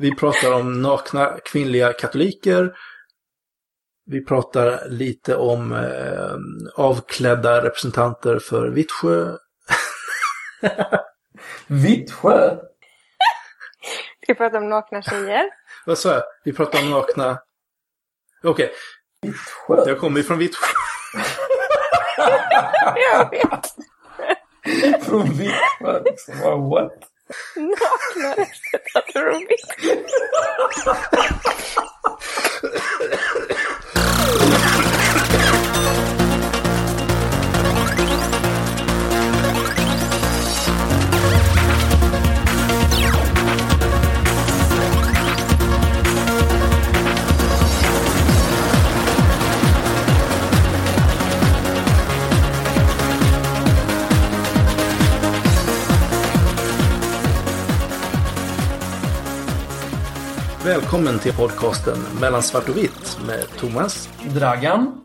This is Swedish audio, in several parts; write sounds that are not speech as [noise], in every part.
Vi pratar om nakna kvinnliga katoliker. Vi pratar lite om eh, avklädda representanter för Vittsjö. [laughs] Vittsjö? [laughs] Vi pratar om nakna tjejer. Vad sa jag? Vi pratar om nakna... Okej, Vittsjö? jag kommer från Vittsjö. [laughs] Jag vet. Från Vittsjö liksom. Vad- What? Nakna representanter från Vittsjö. Välkommen till podcasten Mellan svart och vitt med Thomas. Dragan?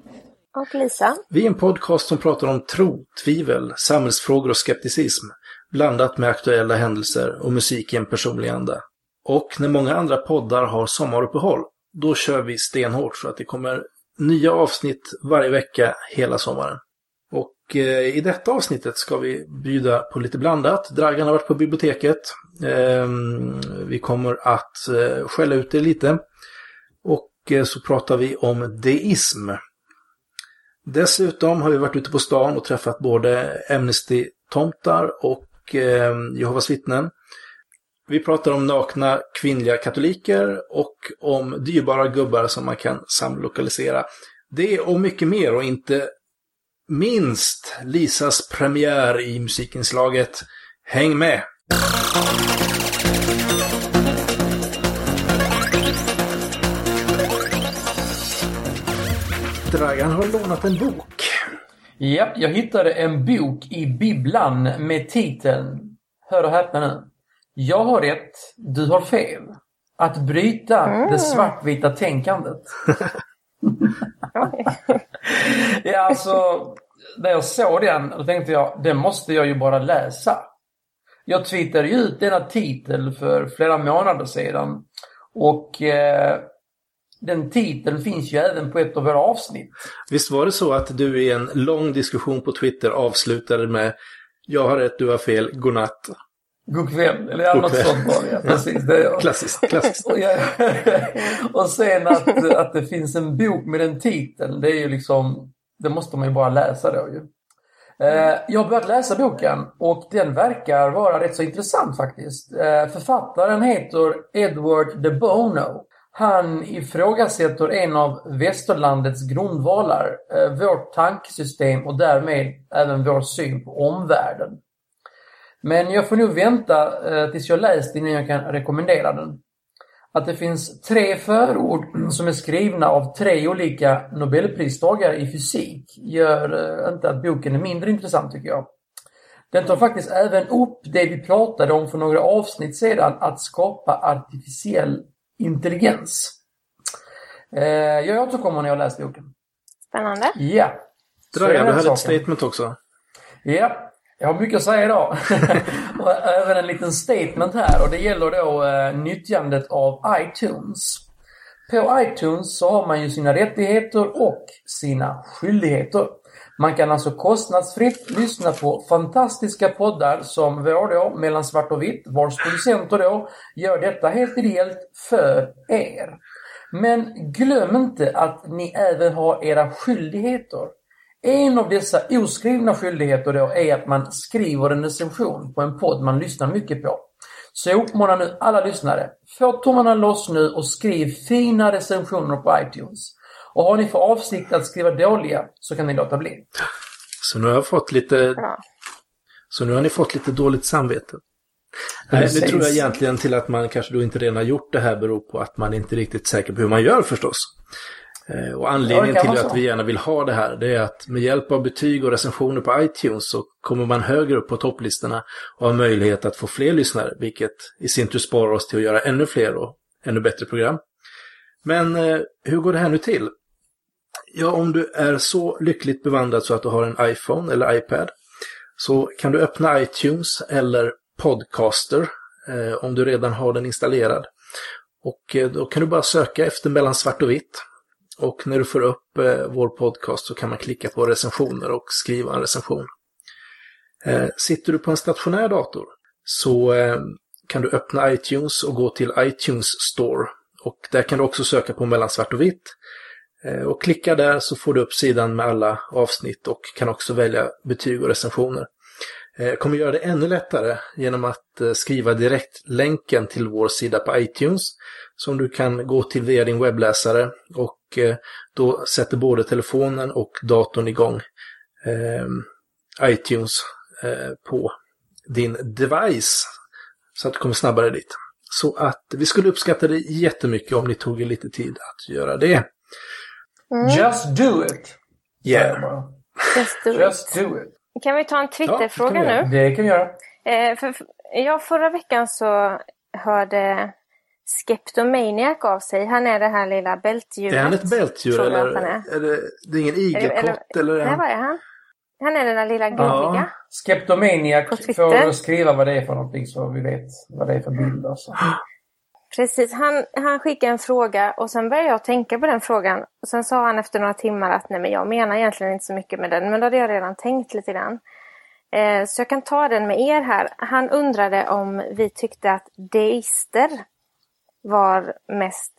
Och Lisa. Vi är en podcast som pratar om tro, tvivel, samhällsfrågor och skepticism. Blandat med aktuella händelser och musik i en personlig anda. Och när många andra poddar har sommaruppehåll, då kör vi stenhårt så att det kommer nya avsnitt varje vecka hela sommaren. Och eh, i detta avsnittet ska vi bjuda på lite blandat. Dragan har varit på biblioteket. Ehm, vi kommer att eh, skälla ut det lite. Och eh, så pratar vi om deism. Dessutom har vi varit ute på stan och träffat både Amnesty-tomtar och ehm, Jehovas vittnen. Vi pratar om nakna kvinnliga katoliker och om dyrbara gubbar som man kan samlokalisera. Det och mycket mer och inte minst Lisas premiär i musikinslaget. Häng med! Dragan har lånat en bok. Japp, jag hittade en bok i bibblan med titeln, hör och häpna nu, Jag har rätt, du har fel. Att bryta det svartvita tänkandet. [laughs] [laughs] Ja, alltså, när jag såg den, då tänkte jag, den måste jag ju bara läsa. Jag twittrade ju ut denna titel för flera månader sedan. Och eh, den titeln finns ju även på ett av våra avsnitt. Visst var det så att du i en lång diskussion på Twitter avslutade med Jag har rätt, du har fel, godnatt. God kväll, eller ja, något kväll. sånt var det. Precis, det jag. Klassiskt, klassiskt. [laughs] Och, jag, [laughs] och sen att, att det finns en bok med den titeln, det är ju liksom, det måste man ju bara läsa då ju. Eh, jag har börjat läsa boken och den verkar vara rätt så intressant faktiskt. Eh, författaren heter Edward de Bono. Han ifrågasätter en av västerlandets grundvalar, eh, vårt tankesystem och därmed även vår syn på omvärlden. Men jag får nog vänta tills jag läst innan jag kan rekommendera den. Att det finns tre förord som är skrivna av tre olika nobelpristagare i fysik gör eh, inte att boken är mindre intressant tycker jag. Den tar faktiskt även upp det vi pratade om för några avsnitt sedan, att skapa artificiell intelligens. Eh, jag återkommer när jag läst boken. Spännande. Ja. Är Dragan, du hade ett statement också. Ja, jag har mycket att säga idag. [laughs] och även en liten statement här och det gäller då eh, nyttjandet av iTunes. På iTunes så har man ju sina rättigheter och sina skyldigheter. Man kan alltså kostnadsfritt lyssna på fantastiska poddar som vår då, Mellan svart och vitt, vars producenter då gör detta helt ideellt för er. Men glöm inte att ni även har era skyldigheter. En av dessa oskrivna skyldigheter då är att man skriver en recension på en podd man lyssnar mycket på. Så jag uppmanar nu alla lyssnare, få tummarna loss nu och skriv fina recensioner på iTunes. Och har ni för avsikt att skriva dåliga så kan ni låta bli. Så nu har jag fått lite... Bra. Så nu har ni fått lite dåligt samvete. Nej, det tror jag egentligen till att man kanske då inte redan har gjort det här beror på att man inte är riktigt säker på hur man gör förstås. Eh, Och anledningen till att vi gärna vill ha det här det är att med hjälp av betyg och recensioner på iTunes så kommer man högre upp på topplistorna och har möjlighet att få fler lyssnare, vilket i sin tur sparar oss till att göra ännu fler och ännu bättre program. Men eh, hur går det här nu till? Ja, om du är så lyckligt bevandrad så att du har en iPhone eller iPad så kan du öppna iTunes eller Podcaster eh, om du redan har den installerad. Och då kan du bara söka efter mellan svart och vitt. Och när du får upp eh, vår podcast så kan man klicka på recensioner och skriva en recension. Eh, sitter du på en stationär dator så eh, kan du öppna iTunes och gå till iTunes Store. Och där kan du också söka på mellan svart och vitt. Eh, och klicka där så får du upp sidan med alla avsnitt och kan också välja betyg och recensioner. Eh, jag kommer göra det ännu lättare genom att eh, skriva direkt länken till vår sida på iTunes som du kan gå till via din webbläsare och då sätter både telefonen och datorn igång iTunes på din device så att du kommer snabbare dit. Så att vi skulle uppskatta det jättemycket om ni tog er lite tid att göra det. Mm. Just do it! Yeah. Just do Just it. do it. Kan vi ta en Twitterfråga ja, nu? Det kan vi göra. Eh, för, ja, förra veckan så hörde Skeptomaniac av sig. Han är det här lilla bältdjuret. Är han ett bältdjur eller? Är. är det, det är ingen igelkott eller? eller nej, vad är han? Han är den där lilla gulliga. Ja. Skeptomaniac får skriva vad det är för någonting så vi vet vad det är för bild. Alltså. Precis, han, han skickade en fråga och sen började jag tänka på den frågan. Och sen sa han efter några timmar att nej men jag menar egentligen inte så mycket med den. Men då hade jag redan tänkt lite grann. Eh, så jag kan ta den med er här. Han undrade om vi tyckte att deister var mest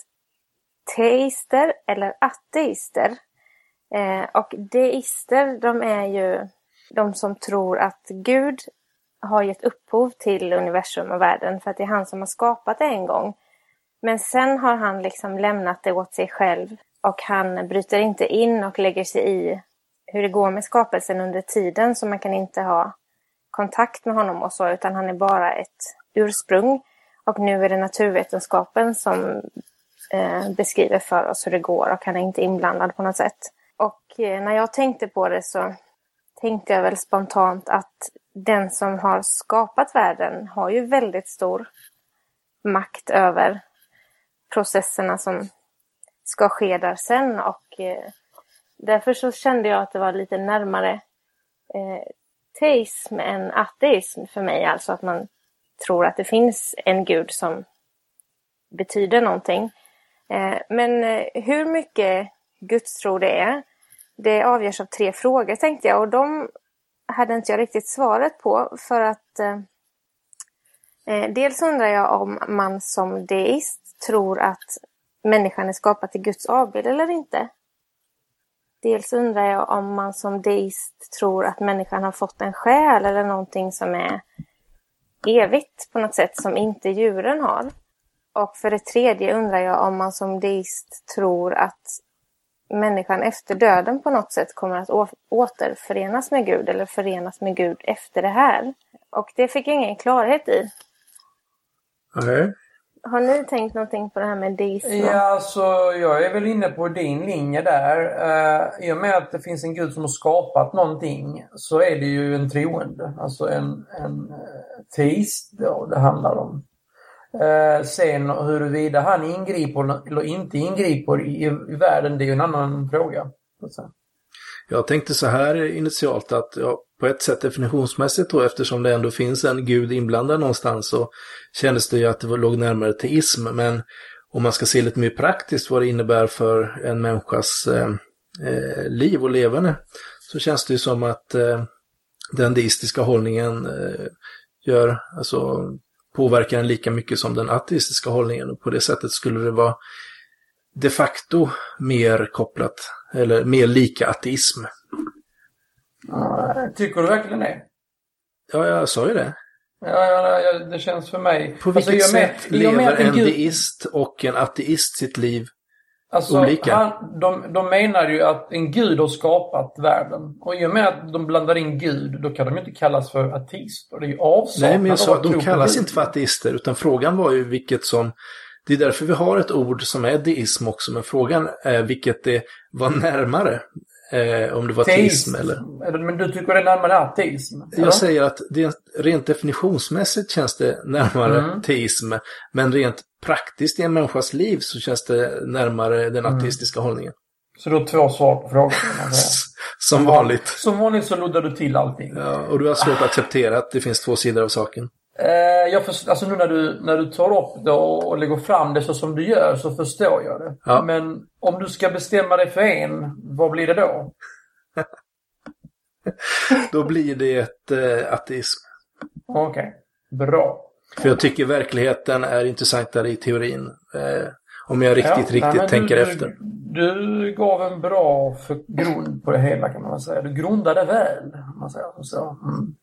teister eller ateister. Eh, och deister, de är ju de som tror att Gud har gett upphov till universum och världen för att det är han som har skapat det en gång. Men sen har han liksom lämnat det åt sig själv och han bryter inte in och lägger sig i hur det går med skapelsen under tiden så man kan inte ha kontakt med honom och så utan han är bara ett ursprung. Och nu är det naturvetenskapen som eh, beskriver för oss hur det går och han är inte inblandad på något sätt. Och eh, när jag tänkte på det så tänkte jag väl spontant att den som har skapat världen har ju väldigt stor makt över processerna som ska ske där sen och eh, därför så kände jag att det var lite närmare eh, teism än ateism för mig, alltså att man tror att det finns en gud som betyder någonting. Eh, men eh, hur mycket gudstro det är, det avgörs av tre frågor tänkte jag och de hade inte jag riktigt svaret på för att eh, eh dels undrar jag om man som deist tror att människan är skapad till Guds avbild eller inte. Dels undrar jag om man som deist tror att människan har fått en själ eller någonting som är evigt på något sätt som inte djuren har. Och för det tredje undrar jag om man som deist tror att människan efter döden på något sätt kommer att återförenas med Gud eller förenas med Gud efter det här. Och det fick jag ingen klarhet i. Nej. Har ni tänkt någonting på det här med deism? Ja, alltså jag är väl inne på din linje där. Uh, I och med att det finns en gud som har skapat någonting så är det ju en troende, alltså en, en uh, teist då det handlar om. Uh, sen huruvida han ingriper eller inte ingriper i, i världen, det är ju en annan fråga. Jag tänkte så här initialt att ja, på ett sätt definitionsmässigt då eftersom det ändå finns en gud inblandad någonstans så kändes det ju att det låg närmare teism. Men om man ska se lite mer praktiskt vad det innebär för en människas eh, eh liv och levande så känns det ju som att eh, den deistiska hållningen eh, gör, alltså påverkar en lika mycket som den ateistiska hållningen. Och på det sättet skulle det vara de facto mer kopplat, eller mer lika ateism. Tycker du verkligen det? Ja, jag sa ju det. Ja, ja, ja det känns för mig. På vilket alltså, med, sätt lever en gud... deist och en ateist sitt liv alltså, olika? Han, de, de menar ju att en gud har skapat världen. Och i och med att de blandar in gud, då kan de ju inte kallas för ateister. Det är ju avsaknad Nej, men jag sa, de kallas inte för ateister, utan frågan var ju vilket som det är därför vi har ett ord som är deism också, men frågan är vilket det var närmare. Eh, om det var teism eller... Men du tycker det är närmare ateism? Eller? Jag säger att det, rent definitionsmässigt känns det närmare mm. teism. Men rent praktiskt i en människas liv så känns det närmare den mm. ateistiska mm. hållningen. Så du har två svar på frågan? [laughs] Som vanligt. Som vanligt så luddar du till allting. Ja, och du har svårt att acceptera att det finns två sidor av saken. Eh, jag för, alltså nu när du, när du tar upp det och, och lägger fram det så som du gör så förstår jag det. Ja. Men om du ska bestämma dig för en, vad blir det då? [laughs] Då blir det ett eh, ateism. Okej, bra. För jag tycker verkligheten är intressantare i teorin. Eh, om jag riktigt, Ja, nej, riktigt men tänker du, efter. Du, gav en bra grund på det hela kan man säga. Du grundade väl. Man säger så. Mm.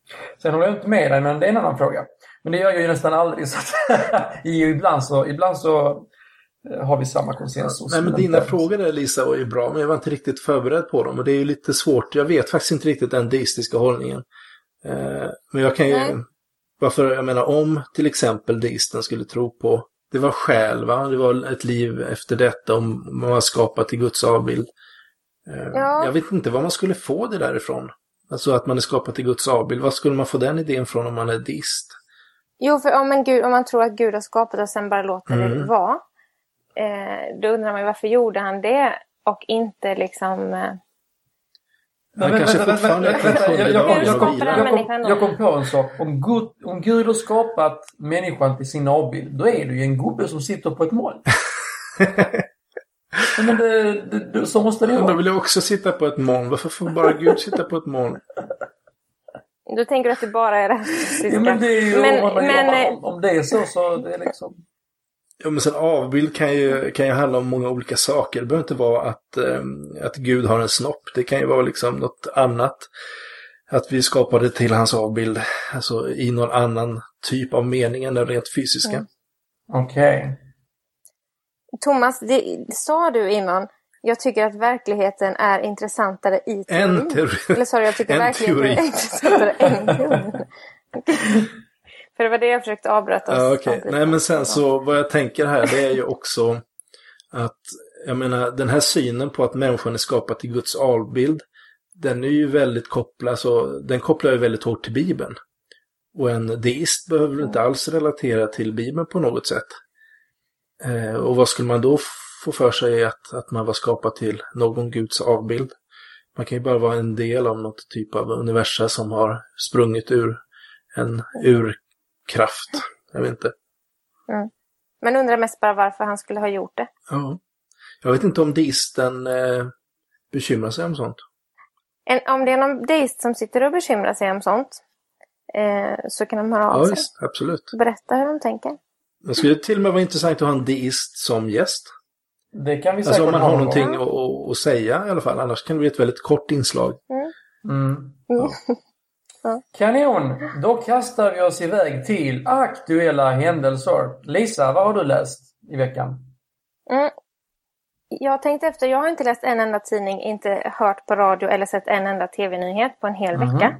Sen håller jag inte med dig, men det är en annan fråga. Men det gör jag ju nästan aldrig. Så att, [laughs] ibland, så, ibland så eh, har vi samma konsensus. Nej, men dina frågor där Lisa var ju bra, men jag var inte riktigt förberedd på dem. Och det är ju lite svårt. Jag vet faktiskt inte riktigt den deistiska hållningen. Eh, men jag kan ju... Nej. Varför, jag menar om till exempel deisten skulle tro på det var själ, va? Det var ett liv efter detta om man var skapat i Guds avbild. Eh, Ja. Jag vet inte vad man skulle få det därifrån. Alltså att man är skapat i Guds avbild. Vad skulle man få den idén från om man är deist? Jo, för om, en gud, om man tror att Gud har skapat och sen bara låter det Mm. vara. Eh, då undrar man ju varför gjorde han det och inte liksom... Eh, Han Men kanske vänta, fortfarande vänta, är vänta, sjunde jag- kom-? Jag på en sak. Om Gud, om Gud har skapat människan till sin avbild, då är det ju en gubbe som sitter på ett moln. [laughs] Men det, det, det, så måste det Men då vara. vill jag också sitta på ett moln. Varför får bara Gud sitta på ett moln? Då tänker du att det bara är det här. Ja, men det är ju, Men- om, men, om, eh, om det är så så det är liksom... Ja, men sen avbild kan ju, kan ju handla om många olika saker. Det behöver inte vara att, ehm, att Gud har en snopp. Det kan ju vara liksom något annat. Att vi skapade till hans avbild. Alltså i någon annan typ av mening än den rent fysiska. Mm. Okej. Thomas, det, sa du innan, jag tycker att verkligheten är intressantare i teorin. En teori. Eller du, jag tycker [laughs] En verkligheten teori. är intressantare än teorin? [laughs] [laughs] För det var det jag försökte avbryta Ja, samtidigt. Nej, men sen så vad jag tänker här det är ju också att, jag menar, den här synen på att människan är skapad till Guds avbild, den är ju väldigt kopplad, så den kopplar ju väldigt hårt till Bibeln. Och en deist behöver inte alls relatera till Bibeln på något sätt. Eh, och vad skulle man då få för sig att, att man var skapad till någon Guds avbild? Man kan ju bara vara en del av något typ av universum som har sprungit ur en urkraft. Jag vet inte. Men undrar mest bara varför han skulle ha gjort det. Ja. Jag vet inte om deisten eh, bekymrar sig om sånt. En, om det är någon deist som sitter och bekymrar sig om sånt eh, så kan de höra av Ja, sig. visst, absolut. Berätta hur de tänker. Det skulle till och med vara intressant att ha en deist som gäst. Det kan vi säkert Alltså om man ha har någon någonting att, att, att säga i alla fall. Annars kan det bli ett väldigt kort inslag. Mm. Mm. [laughs] Kanon! Då kastar vi oss iväg till aktuella händelser. Lisa, vad har du läst i veckan? Mm. Jag tänkte efter, jag har inte läst en enda tidning, inte hört på radio eller sett en enda tv-nyhet på en hel Mhm. vecka.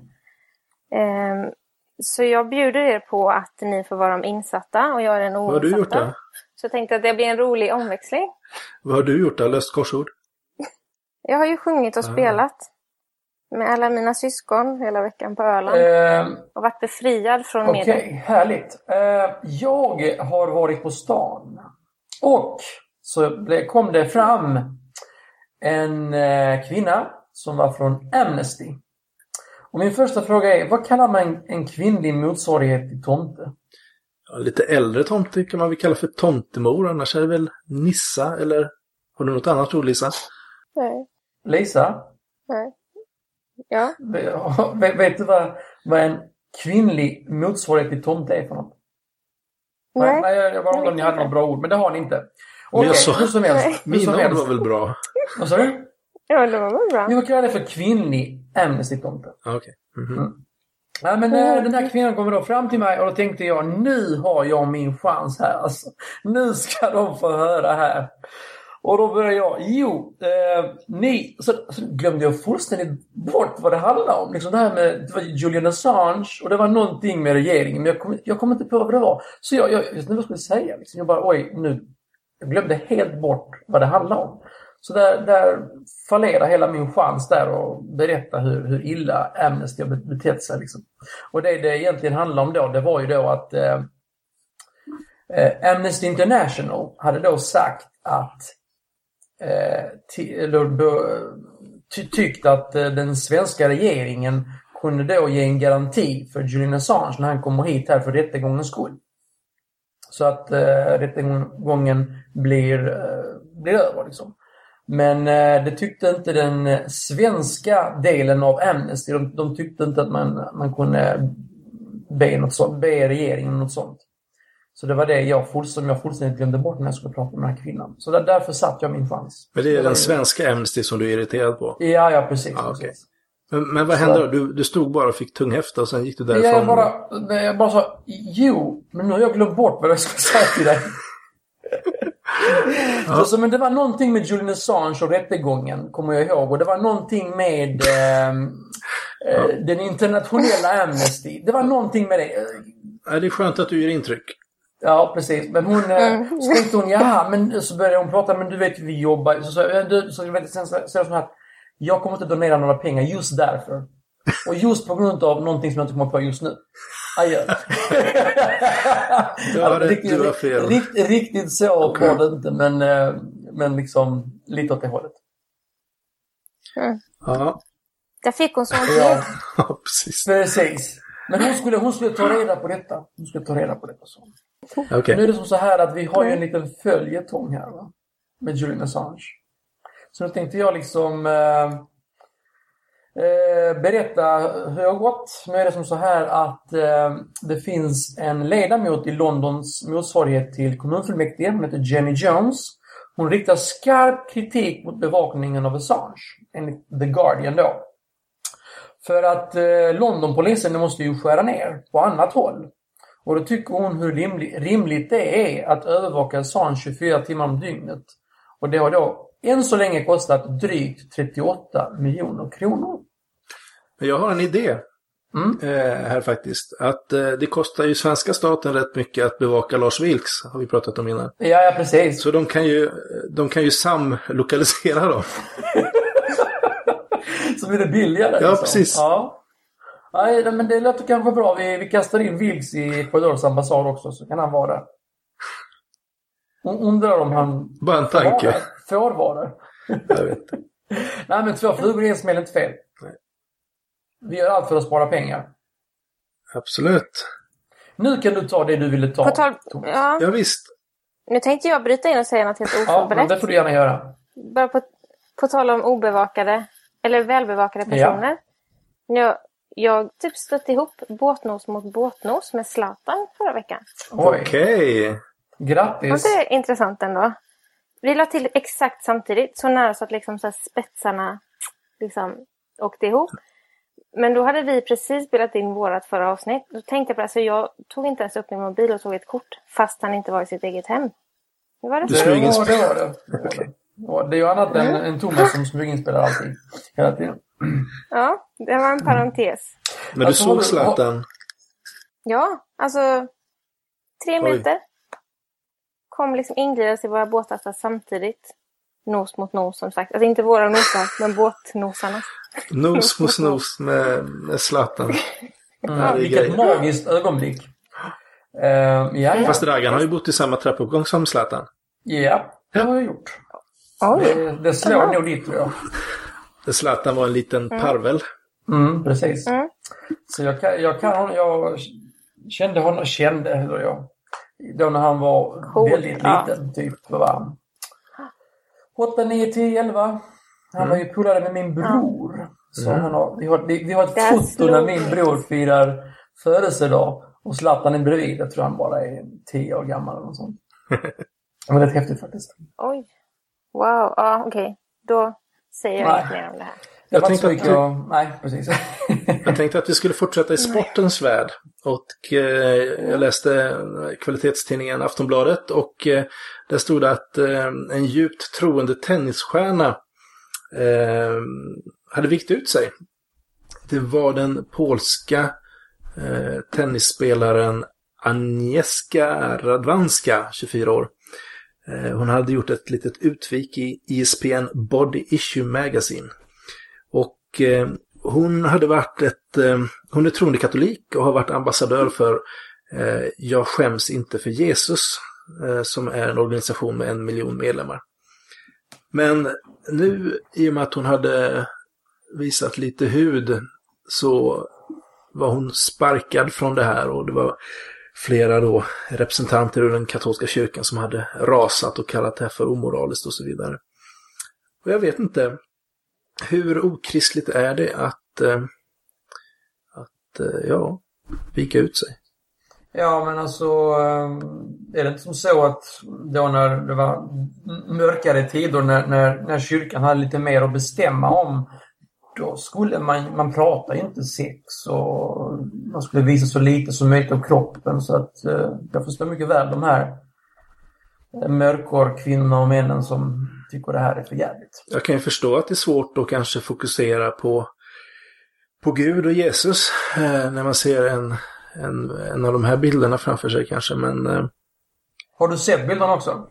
Ehm, så jag bjuder er på att ni får vara de insatta och jag är den Vad har du gjort oinsatta. då? Så jag tänkte att det blir en rolig omväxling. Vad har du gjort då? Löst korsord? [laughs] Jag har ju sjungit och Ah. spelat med alla mina syskon hela veckan på Öland Eh, och varit befriad från Okej, medel. härligt. Eh, jag har varit på stan och så kom det fram en eh, kvinna som var från Amnesty. Och min första fråga är, vad kallar man en kvinnlig motsvarighet till tomte? Ja, lite äldre tomte kan man väl kalla för tomtemor. Annars är det väl Nissa eller har du något annat ord Lisa? Nej, Lisa, nej. Ja, vet, vet du vad, vad en kvinnlig motsvarighet till tomte är för något? Nej, nej. nej jag, jag bara undrar om ni hade något bra ord, men det har ni inte. Okej, jag sa- hur som helst. Som Mina ord helst. var väl bra? Vad sa du? Ja, det var väl bra. Vi kallar det för kvinnlig Amnesty-tomte. Okej. Mhm. Ja, men eh, den här kvinnan kommer då fram till mig och då tänkte jag nu har jag min chans här. Alltså, nu ska de få höra här. Och då började jag, jo, eh, ni, så, så glömde jag fullständigt bort vad det handlade om. Liksom det här med det var Julian Assange och det var någonting med regeringen men jag kom, jag kom inte på vad det var. Så jag, jag, jag vet inte vad jag skulle säga. Liksom. Jag bara, oj, nu, jag glömde helt bort vad det handlade om. Så där, där fallerar hela min chans där och berätta hur, hur illa Amnesty har betett sig. Liksom. Och det det egentligen handlar om då, det var ju då att eh, eh, Amnesty International hade då sagt att eh, ty, eller, tyckt att eh, den svenska regeringen kunde då ge en garanti för Julian Assange när han kommer hit här för rättegångens skull. Så att eh, rättegången blir, eh, blir över liksom. Men eh, det tyckte inte den svenska delen av Amnesty. De, de tyckte inte att man, man kunde be, något sånt, be regeringen något sånt. Så det var det jag, som jag fullständigt glömde bort när jag skulle prata med den här kvinnan. Så där, därför satt jag min chans. Men det är den svenska Amnesty som du är irriterad på? Ja, ja precis. Ah, okay. precis. Men, men vad hände då? Du, du stod bara och fick tunghäfta och sen gick du därifrån? Ja, jag bara, jag bara sa, jo, men nu har jag glömt bort vad jag ska säga till dig. Ja. så, men det var någonting med Julian Assange och rättegången, kommer jag ihåg. Och det var någonting med eh, ja. den internationella Amnesty. Det var någonting med det. Ja, det är skönt att du ger intryck. Ja, precis. Men hon, mm. så tänkte hon, ja, men så började hon prata, men du vet vi jobbar. Så, så, du, så, sen så, så, så här, jag kommer inte donera några pengar just därför. Och just på grund av någonting som jag inte kommer på just nu. Adjö. du har, riktigt, du har fel. Riktigt, riktigt så okay. var det inte, men, men liksom lite åt det hållet. Mm. Ja. Där fick hon sånt ja. [laughs] ja, precis. Precis. Men hon skulle, hon skulle ta reda på detta. Hon skulle ta reda på detta. Så. Okay. Nu är det som så här att vi har ju en liten följetong här va? med Julian Assange. Så nu tänkte jag liksom eh, eh, berätta hur det har gått. Nu är det som så här att eh, det finns en ledamot i Londons motsvarighet till kommunfullmäktige. Hon heter Jenny Jones. Hon riktar skarp kritik mot bevakningen av Assange, enligt The Guardian då. För att eh, Londonpolisen måste ju skära ner på annat håll. Och då tycker hon hur rimligt det är att övervaka Assange 24 timmar om dygnet. Och det har då än så länge kostat drygt 38 miljoner kronor. Jag har en idé mm. eh, här faktiskt. Att eh, det kostar ju svenska staten rätt mycket att bevaka Lars Vilks, har vi pratat om innan. Ja, ja precis. Så de kan ju, de kan ju samlokalisera dem. [laughs] Så blir det billigare. Ja, liksom. precis. Ja. Nej, men det låter kanske bra. Vi, vi kastar in Vilks i Ecuadors ambassad också, så kan han vara där. Undrar om han Bara en tanke. får vara där. Jag vet [laughs] Nej, men två flugor i en smäll är inte fel. Nej. Vi gör allt för att spara pengar. Absolut. Nu kan du ta det du ville ta, tal- Thomas. Ja. Ja, visst. Nu tänkte jag bryta in och säga något helt Ja, oförberett. det får du gärna göra. Bara på, på tal om obevakade, eller välbevakade personer. Jag, jag typ stötte ihop båtnos mot båtnos med Zlatan förra veckan. Okej. Var grattis. det intressant ändå? Vi la till exakt samtidigt, så nära så att liksom så här spetsarna liksom åkte ihop. Men då hade vi precis spelat in vårat förra avsnitt. Då tänkte jag på det, alltså jag tog inte ens upp min mobil och tog ett kort fast han inte var i sitt eget hem. Det var det. Du Det smyg var det. Var det. Ja, det är ju annat än, än Thomas som smyginspelar alltid. Hela tiden. Ja, det var en parentes. Men du Alltså, såg Zlatan? Ja, alltså tre Oj. meter. Kom liksom ingridas i våra båtar samtidigt. Nos mot nos som sagt. Alltså inte våra nosar, men båtnosarna. Nos mot nos med, med Zlatan. Mm. Ja, Vilket grejer. magiskt ögonblick. Uh, ja, ja. Fast Dragan har ju bott i samma trappuppgång som Zlatan. ja, det har jag gjort. Oj! Det, det slår nog dit tror jag. Där Zlatan var en liten parvel. Mm, precis. Mm. Så jag kan, jag kan jag kände honom, kände, eller jag, då när han var Cool, väldigt ja. liten, typ, var han? 8, 9, 10, 11. Han var ju polare med min bror. Så Mm. han har, vi, har, vi, vi har ett Där foto när min bror firar födelsedag och Zlatan är bredvid. Jag tror han bara är 10 år gammal eller något sånt. [laughs] Det var rätt häftigt faktiskt. Oj! Wow, ja okej. Då säger jag inget mer om det här. Jag tänkte att jag... Nej, precis. [laughs] Jag tänkte att vi skulle fortsätta i sportens värld. Och eh, jag läste kvalitetstidningen Aftonbladet och eh, där stod det att eh, en djupt troende tennisstjärna eh, hade vikt ut sig. Det var den polska eh, tennisspelaren Agnieszka Radwanska, 24 år. Eh, hon hade gjort ett litet utvik i E ESPN Body Issue Magazine. Och eh, hon hade varit ett, eh, hon är troende katolik och har varit ambassadör för eh, Jag skäms inte för Jesus, eh, som är en organisation med en miljon medlemmar. Men nu, i och med att hon hade visat lite hud, så var hon sparkad från det här och det var flera då representanter ur den katolska kyrkan som hade rasat och kallat det här för omoraliskt och så vidare. Och jag vet inte, hur okristligt är det att, eh, att eh, ja, vika ut sig? Ja, men alltså eh, är det inte som så att då när det var mörkare tider, när, när, när kyrkan hade lite mer att bestämma om, då skulle man, man prata inte sex och man skulle visa så lite som möjligt av kroppen så att eh, jag förstår mycket väl de här mörkor kvinnorna och männen som tycker det här är för jävligt. Jag kan ju förstå att det är svårt att kanske fokusera på, på Gud och Jesus eh, när man ser en, en, en av de här bilderna framför sig kanske, men... Eh, Har du sett bilderna också?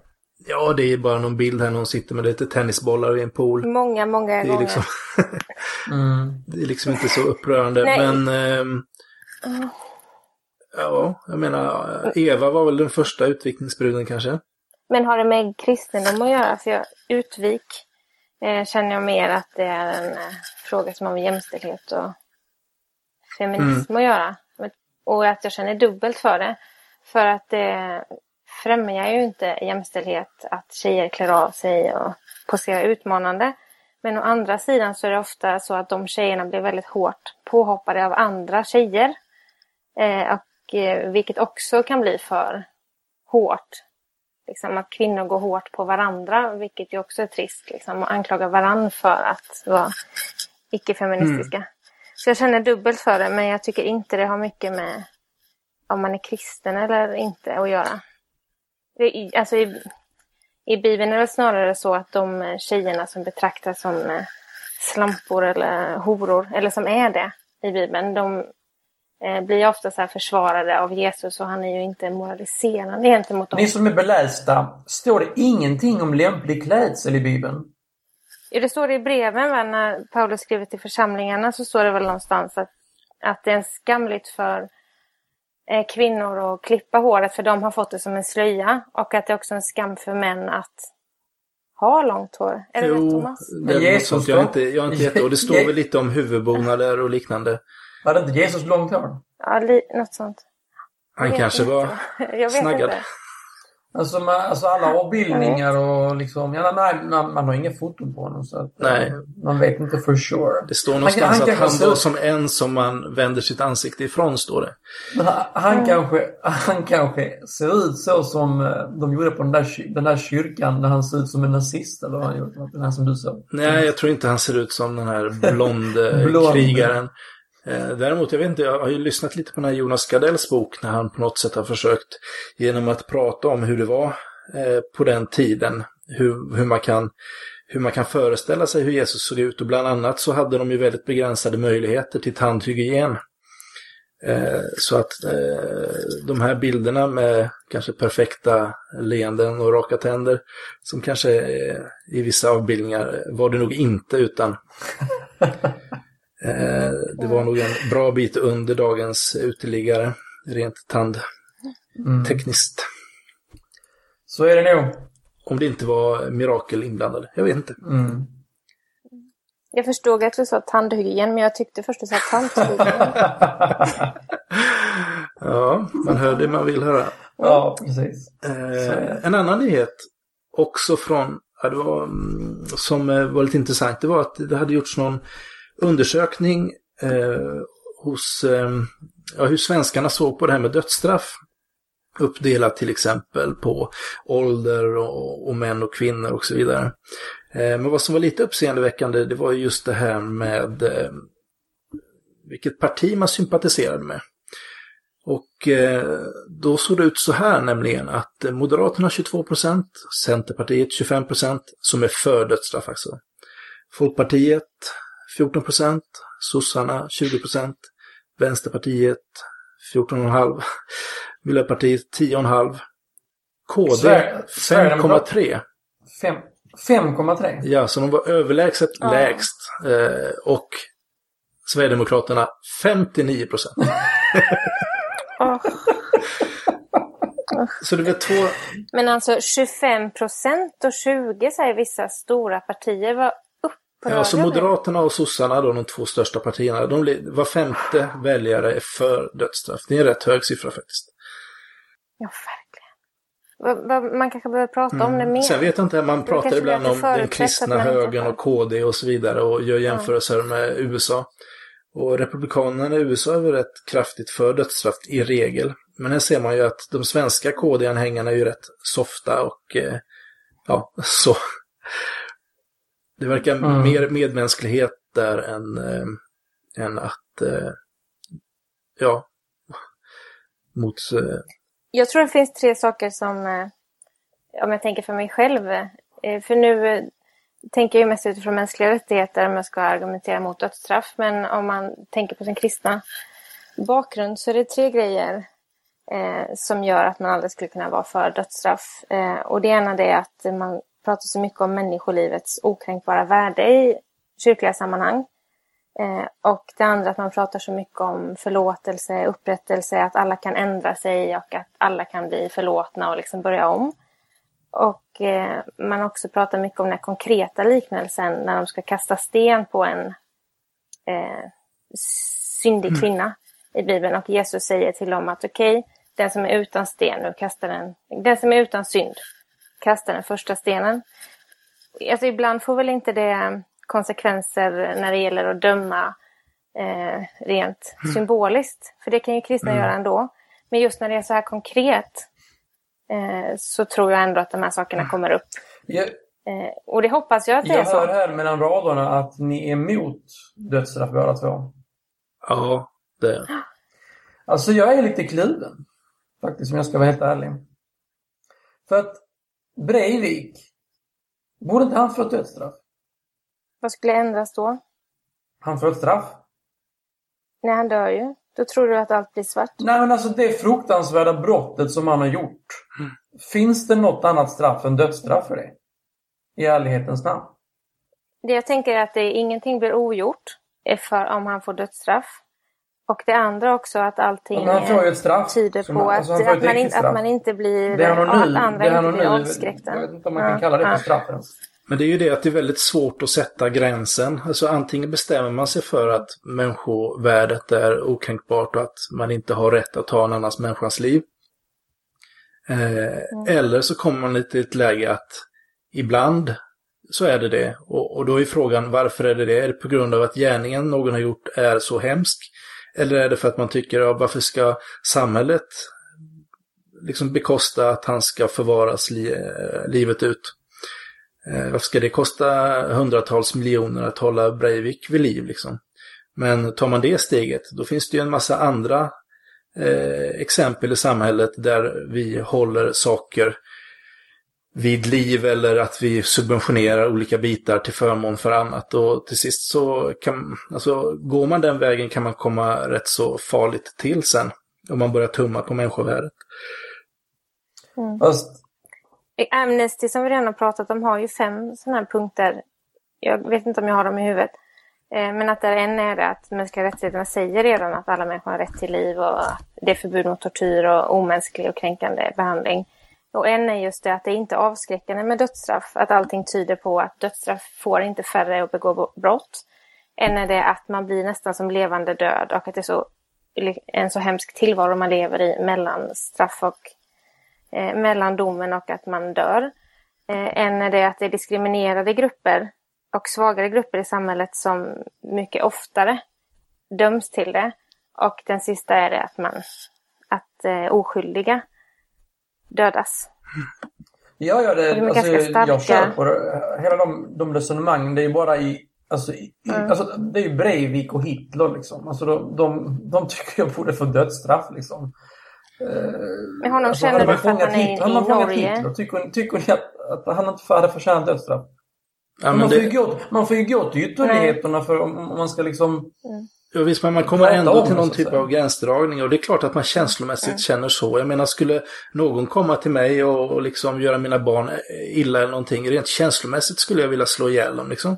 Ja, det är bara någon bild här någon sitter med lite tennisbollar i en pool. Många, många det är gånger. Liksom [laughs] mm. det är liksom inte så upprörande, men... Eh, ja, jag menar, Eva var väl den första utvikningsbruden kanske? Men har det med kristendom att göra? För jag, utvik eh, känner jag mer att det är en eh, fråga som har med jämställdhet och feminism att göra. Och att jag känner dubbelt för det. För att det främjar ju inte jämställdhet att tjejer klär av sig och poserar utmanande. Men å andra sidan så är det ofta så att de tjejerna blir väldigt hårt påhoppade av andra tjejer. Eh, och, eh, vilket också kan bli för hårt liksom, att kvinnor går hårt på varandra, vilket ju också är trist. Liksom, och anklagar varandra för att vara icke-feministiska. Så jag känner dubbelt för det, men jag tycker inte det har mycket med om man är kristen eller inte att göra. Det, alltså, i, I Bibeln är det snarare så att de tjejerna som betraktas som eh, slampor eller horor, eller som är det i Bibeln, de blir ju ofta så här försvarade av Jesus och han är ju inte moraliserande gentemot dem. Ni som är belästa, står det ingenting om lämplig klädsel i Bibeln? Ja, det står det i breven när Paulus skriver till församlingarna så står det väl någonstans att, att det är skamligt för eh, kvinnor att klippa håret för de har fått det som en slöja och att det är också en skam för män att ha långt hår. Är det rätt Jo, Thomas? det är Men Jesus. Jag är inte, jag är inte jätte... Och det står [laughs] väl lite om huvudbonader och liknande. Hade inte Jesus långt hår? Ja, li, något sånt. Han kanske var... [laughs] Jag snaggad. inte. Alltså, man, alltså alla avbildningar och liksom, ja, nej, man, man har inga foton på honom så att, Nej. eh, man vet inte for sure. Det står Han- någonstans han att kanske han ser var ut- som en som man vänder sitt ansikte ifrån, står det. Han, han, kanske, han kanske ser ut så som eh, de gjorde på den där, den där kyrkan när han ser ut som en nazist eller vad han gjort. Den här som du sa. Nej, jag tror inte han ser ut som den här [laughs] blonde Blond. krigaren. Eh, däremot, jag vet inte, jag har ju lyssnat lite på den här Jonas Gardells bok när han på något sätt har försökt genom att prata om hur det var eh, på den tiden, hur, hur, man kan, hur man kan föreställa sig hur Jesus såg ut. Och bland annat så hade de ju väldigt begränsade möjligheter till tandhygien. Eh, så att de här bilderna med kanske perfekta leenden och raka tänder som kanske i vissa avbildningar var det nog inte utan [laughs] det var nog en bra bit under dagens uteliggare rent tandtekniskt. Så är det nog. Om det inte var mirakel inblandade. Jag vet inte. Mm. Jag förstod att du sa tandhygien, men jag tyckte först du sa tandhygien. [laughs] Ja, man hör det man vill höra. ja, precis. Eh, en annan nyhet också från, ja, det var, mm, som eh, var lite intressant, det var att det hade gjorts någon undersökning eh, hos eh, ja, hur svenskarna såg på det här med dödsstraff. Uppdelat till exempel på ålder och, och män och kvinnor och så vidare. Eh, men vad som var lite uppseendeväckande det var just det här med eh, vilket parti man sympatiserade med. Och eh, då såg det ut så här nämligen att Moderaterna 22% Centerpartiet 25% som är för dödsstraff alltså. Folkpartiet 14% sossarna 20 Vänsterpartiet 14,5 Miljöpartiet 10,5 KD Sverige- Sverigedemokrat- 5,3 Fem- 5,3. Ja, så de var överlägset Ja. lägst. Eh, och Sverigedemokraterna 59 Åh, [laughs] Så det var två... Men alltså 25 procent och 20 säger vissa stora partier. Vad Ja, så Moderaterna och sossarna, då, de två största partierna, de, var femte väljare är för dödsstraff. Det är en rätt hög siffra faktiskt. Ja, verkligen. Man kanske behöver prata mm. om det mer. Sen vet jag inte, man pratar ibland om den kristna högern och KD och så vidare och gör jämförelser ja. med USA. Och republikanerna i USA är väl rätt kraftigt för dödsstraff i regel. Men här ser man ju att de svenska KD-anhängarna är ju rätt softa och eh, ja, [laughs] så. Det verkar mm. mer medmänsklighet där än, äh, än att, äh, ja, mot... Äh... Jag tror det finns tre saker som, om jag tänker för mig själv, för nu tänker jag mest utifrån mänskliga rättigheter om jag ska argumentera mot dödsstraff, men om man tänker på sin kristna bakgrund så är det tre grejer eh, som gör att man aldrig skulle kunna vara för dödsstraff. Eh, och det ena är att man pratar så mycket om människolivets okränkbara värde i kyrkliga sammanhang. Eh, och det andra att man pratar så mycket om förlåtelse, upprättelse, att alla kan ändra sig och att alla kan bli förlåtna och liksom börja om. Och eh, man också pratar mycket om den konkreta liknelsen när de ska kasta sten på en eh, syndig mm. kvinna i Bibeln och Jesus säger till dem att okej, okay, den som är utan sten nu kastar den, den som är utan synd kasta den första stenen. Alltså ibland får väl inte det konsekvenser när det gäller att döma eh, rent mm. symboliskt. För det kan ju kristna mm. göra ändå. Men just när det är så här konkret eh, så tror jag ändå att de här sakerna kommer upp. Jag, eh, och det hoppas jag att det jag är så. Jag hör här mellan raderna att ni är emot dödsstraff båda två. Ja, det Alltså jag är lite kluven. Faktiskt, om jag ska vara helt ärlig. För att Breivik. Borde inte han få ett dödsstraff? Vad skulle ändras då? Han får ett straff. Nej, han dör ju. Då tror du att allt blir svart? Nej, men alltså det fruktansvärda brottet som han har gjort. Mm. Finns det något annat straff än dödsstraff för det? I ärlighetens namn. Det jag tänker är att det, ingenting blir ogjort för om han får dödsstraff. Och det andra också att allting straff, tyder på alltså att, att, man in, att man inte blir... Det är anonym, att andra inte blir avskräckta. Jag vet inte om man kan kalla det för straff ens. Men det är ju det att det är väldigt svårt att sätta gränsen. Alltså antingen bestämmer man sig för att människovärdet är okränkbart och att man inte har rätt att ta en annans människans liv. Eh, mm. Eller så kommer man lite i ett läge att ibland så är det det. Och, och då är frågan varför är det det? Är det på grund av att gärningen någon har gjort är så hemsk? Eller är det för att man tycker, ja, varför ska samhället liksom bekosta att han ska förvaras li eh, livet ut? Eh, varför ska det kosta hundratals miljoner att hålla Breivik vid liv liksom? Men tar man det steget, då finns det ju en massa andra eh, exempel i samhället där vi håller saker vid liv eller att vi subventionerar olika bitar till förmån för annat. Och till sist så kan, alltså går man den vägen kan man komma rätt så farligt till sen. Om man börjar tumma på människovärdet. Mm. Amnesty som vi redan har pratat om har ju fem sådana här punkter. Jag vet inte om jag har dem i huvudet. Eh, men att där en är det att mänskliga rättigheterna säger redan att alla människor har rätt till liv och att det är förbud mot tortyr och omänsklig och kränkande behandling. Och en är just det att det inte är avskräckande med dödsstraff, att allting tyder på att dödsstraff får inte färre att begå brott. En är det att man blir nästan som levande död och att det är så, en så hemsk tillvaro man lever i mellan straff och eh, mellan domen och att man dör. Eh, en är det att det är diskriminerade grupper och svagare grupper i samhället som mycket oftare döms till det. Och den sista är det att man att eh, oskyldiga dödas. Ja, ja, det, de alltså, jag kör på det. Hela de, de resonemangen, det är ju bara i Alltså, i, mm. alltså, det är ju Breivik och Hitler liksom. Alltså, de, de, de tycker jag borde få dödsstraff liksom. Men honom alltså, känner du för att han är i, i Norge? Hitler, tycker, tycker ni att, att han inte hade förtjänat dödsstraff? Ja, man, det... får ju gå, man får ju gå till ytterligheterna för om, om man ska liksom... Mm. Ja, visst, men man kommer ändå till någon typ av gränsdragning och det är klart att man känslomässigt mm. känner så. Jag menar, skulle någon komma till mig och, och liksom göra mina barn illa eller någonting, rent känslomässigt skulle jag vilja slå ihjäl dem liksom.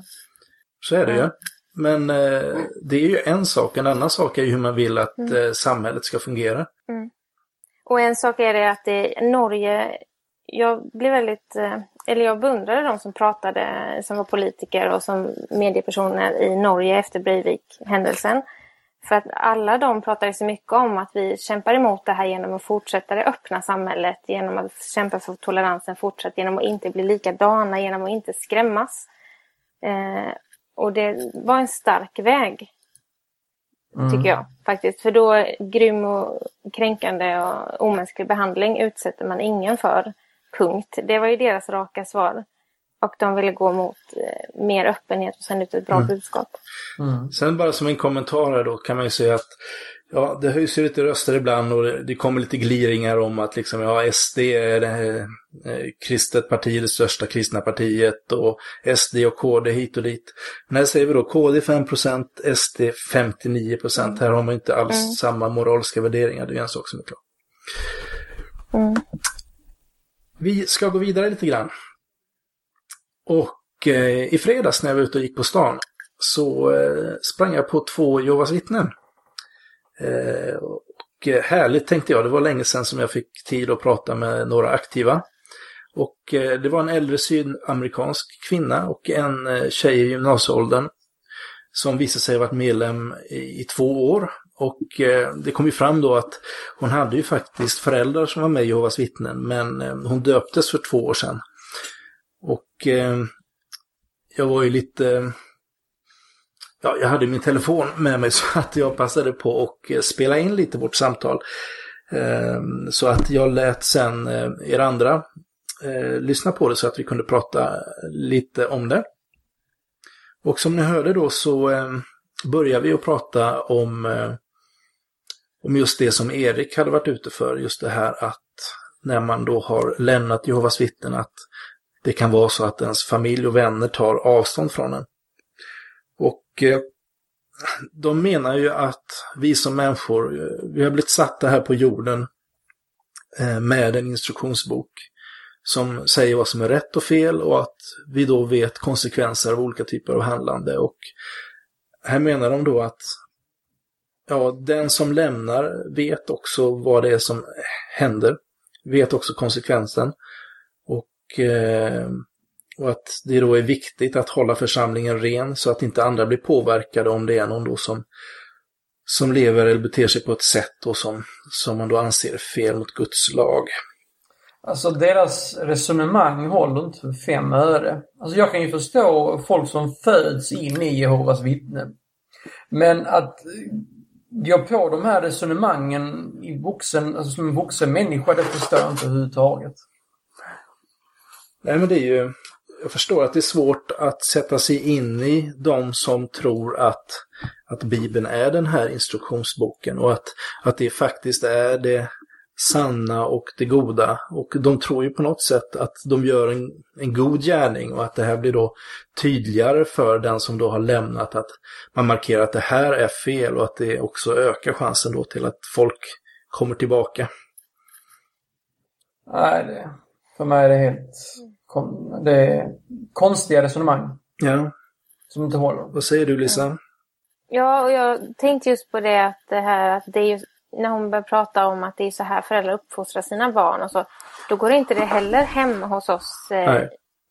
Så är det mm. ju. Men eh, det är ju en sak, en annan sak är ju hur man vill att mm. eh, samhället ska fungera. Mm. Och en sak är det att det, Norge, jag blir väldigt, eh, eller jag beundrade de som pratade, som var politiker och som mediepersoner i Norge efter Breivik-händelsen. För att alla de pratade så mycket om att vi kämpar emot det här genom att fortsätta det öppna samhället, genom att kämpa för toleransen fortsatt, genom att inte bli likadana, genom att inte skrämmas. Eh, och det var en stark väg. Mm. Tycker jag faktiskt. För då grym och kränkande och omänsklig behandling utsätter man ingen för. Punkt. Det var ju deras raka svar. Och de ville gå mot eh, mer öppenhet och sända ut ett bra mm. budskap. Mm. Sen bara som en kommentar här då kan man ju säga att ja, det höjs ju lite röster ibland och det, det kommer lite gliringar om att liksom, ja, SD är det eh, kristet parti, det största kristna partiet och SD och KD hit och dit. Men här säger vi då KD 5% SD 59 Mm. Här har man inte alls mm. samma moraliska värderingar, det är en sak som är klar. Vi ska gå vidare lite grann. Och eh, i fredags när jag var ute och gick på stan så eh, sprang jag på två Jehovas vittnen. Eh, och eh, härligt tänkte jag, det var länge sedan som jag fick tid att prata med några aktiva. Och eh, det var en äldre sydamerikansk kvinna och en eh, tjej i gymnasieåldern som visade sig ha varit medlem i, i två år. Och eh, det kom ju fram då att hon hade ju faktiskt föräldrar som var med i Jehovas vittnen, men eh, hon döptes för två år sedan. Och eh, jag var ju lite... Ja, jag hade min telefon med mig [laughs] så att jag passade på att eh, spela in lite vårt samtal. Eh, så att jag lät sen eh, er andra lyssna på det så att vi kunde prata lite om det. Och som ni hörde då så börjar vi att prata om, eh, om just det som Erik hade varit ute för, just det här att när man då har lämnat Jehovas vittnen att det kan vara så att ens familj och vänner tar avstånd från en. Och eh, de menar ju att vi som människor, eh, vi har blivit satta här på jorden eh, med en instruktionsbok som säger vad som är rätt och fel och att vi då vet konsekvenser av olika typer av handlande. Och här menar de då att ja, den som lämnar vet också vad det är som händer, vet också konsekvensen. Och, eh, och att det då är viktigt att hålla församlingen ren så att inte andra blir påverkade om det är någon då som, som lever eller beter sig på ett sätt och som, som man då anser är fel mot Guds lag. Alltså deras resonemang håller inte för fem öre. Alltså jag kan ju förstå folk som föds in i Jehovas vittnen. Men att gå på de här resonemangen i vuxen, alltså som en vuxen människa, det förstår jag inte överhuvudtaget. Nej men det är ju, jag förstår att det är svårt att sätta sig in i de som tror att, att Bibeln är den här instruktionsboken och att, att det faktiskt är det sanna och det goda. Och de tror ju på något sätt att de gör en, en god gärning och att det här blir då tydligare för den som då har lämnat att man markerar att det här är fel och att det också ökar chansen då till att folk kommer tillbaka. Nej, det, för mig är det helt det är konstiga resonemang. Ja. Som inte håller. Vad säger du Lisa? Ja, och jag tänkte just på det att det här att det är just när hon börjar prata om att det är så här föräldrar uppfostrar sina barn och så, då går inte det heller hem hos oss eh,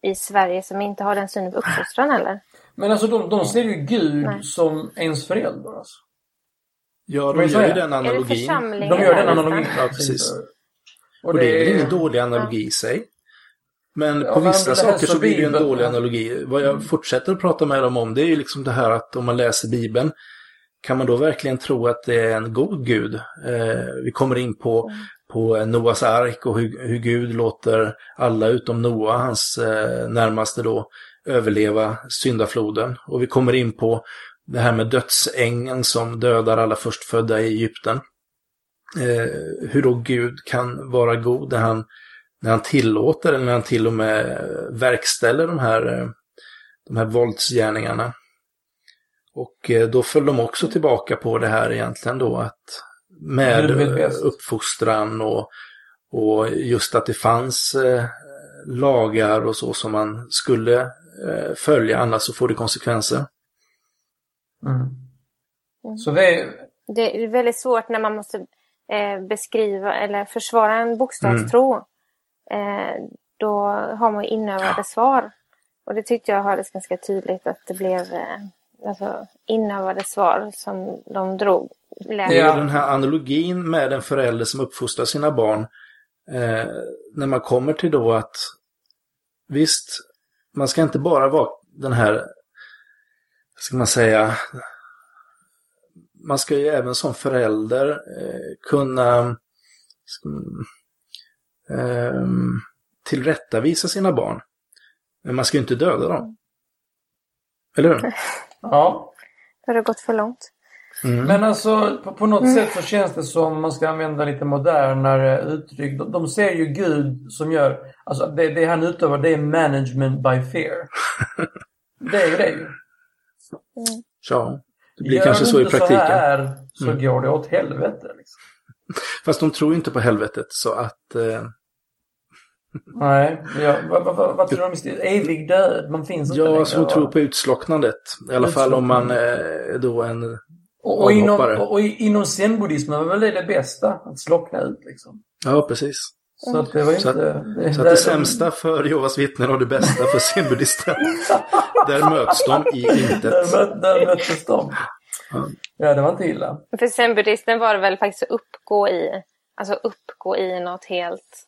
i Sverige som inte har den synen på uppfostran heller. Men alltså de, de ser ju Gud Nej. som ens förälder alltså. Ja, de gör ju den analogin. De gör den analogin. Ja, precis. Och, och det, det är väl ingen dålig analogi ja. i sig. Men på ja, vissa saker så blir det en dålig analogi. Vad jag mm. fortsätter att prata med dem om det är ju liksom det här att om man läser Bibeln kan man då verkligen tro att det är en god gud? Eh, vi kommer in på, mm. på Noas ark och hur, hur Gud låter alla utom Noa, hans eh, närmaste då, överleva syndafloden. Och vi kommer in på det här med dödsängen som dödar alla förstfödda i Egypten. Eh, hur då Gud kan vara god när han, när han tillåter eller när han till och med verkställer de här, eh, de här våldsgärningarna. Och eh, då föll de också tillbaka på det här egentligen då att med uppfostran och, och just att det fanns eh, lagar och så som man skulle eh, följa, annars så får det konsekvenser. Mm. mm. Så det är... det är väldigt svårt när man måste eh, beskriva eller försvara en bokstavstro. Mm. Då har man inövade svar. Och det tyckte jag hördes ganska tydligt att det blev alltså, inövade svar som de drog. Det är den här analogin med en förälder som uppfostrar sina barn. Eh, när man kommer till då att visst, man ska inte bara vara den här, ska man säga, man ska ju även som förälder eh, kunna eh, tillrättavisa sina barn. Men man ska ju inte döda dem. Eller hur? [laughs] Ja. Det har gått för långt. Mm. Men alltså på, på något mm. sätt så känns det som, man ska använda lite modernare uttryck, de, de ser ju Gud som gör, alltså det, det han utövar det är management by fear. [laughs] det är ju det ju. Mm. Ja, det blir Gör kanske så i praktiken. Gör så här så mm. går det åt helvete. Liksom. Fast de tror inte på helvetet så att eh, Nej, ja, vad, vad, vad, tror de? Evig död? Man finns inte Ja, längre, alltså de tror på utslocknandet. I alla fall om man är då en och, och, inom, och, och inom zenbuddismen var väl det det bästa? Att slockna ut liksom. Ja, precis. Så att det var inte... Så att det, så att det sämsta för Jehovas vittnen och det bästa för zenbuddisten. [laughs] där möts de i intet. Där, där möttes de. Ja. ja, det var inte illa. För zenbuddisten var det väl faktiskt att uppgå i, alltså uppgå i något helt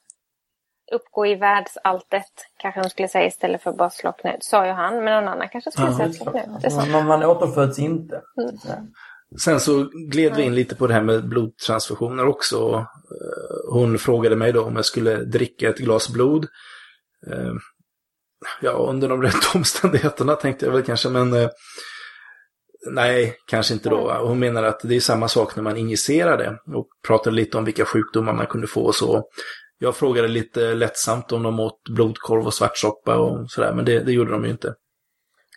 uppgå i världsalltet, kanske de skulle säga istället för bara slockna ut. Sa ju han, men någon annan kanske skulle ja, säga slockna ut. Man, man återföds inte. Mm. Sen så gled vi in lite på det här med blodtransfusioner också. Eh, hon frågade mig då om jag skulle dricka ett glas blod. Eh, ja, under de [laughs] rätta omständigheterna tänkte jag väl kanske, men eh, nej, kanske inte då. Hon menar att det är samma sak när man injicerar det och pratade lite om vilka sjukdomar man kunde få och så. Jag frågade lite lättsamt om de åt blodkorv och svartsoppa och sådär, men det, det gjorde de ju inte.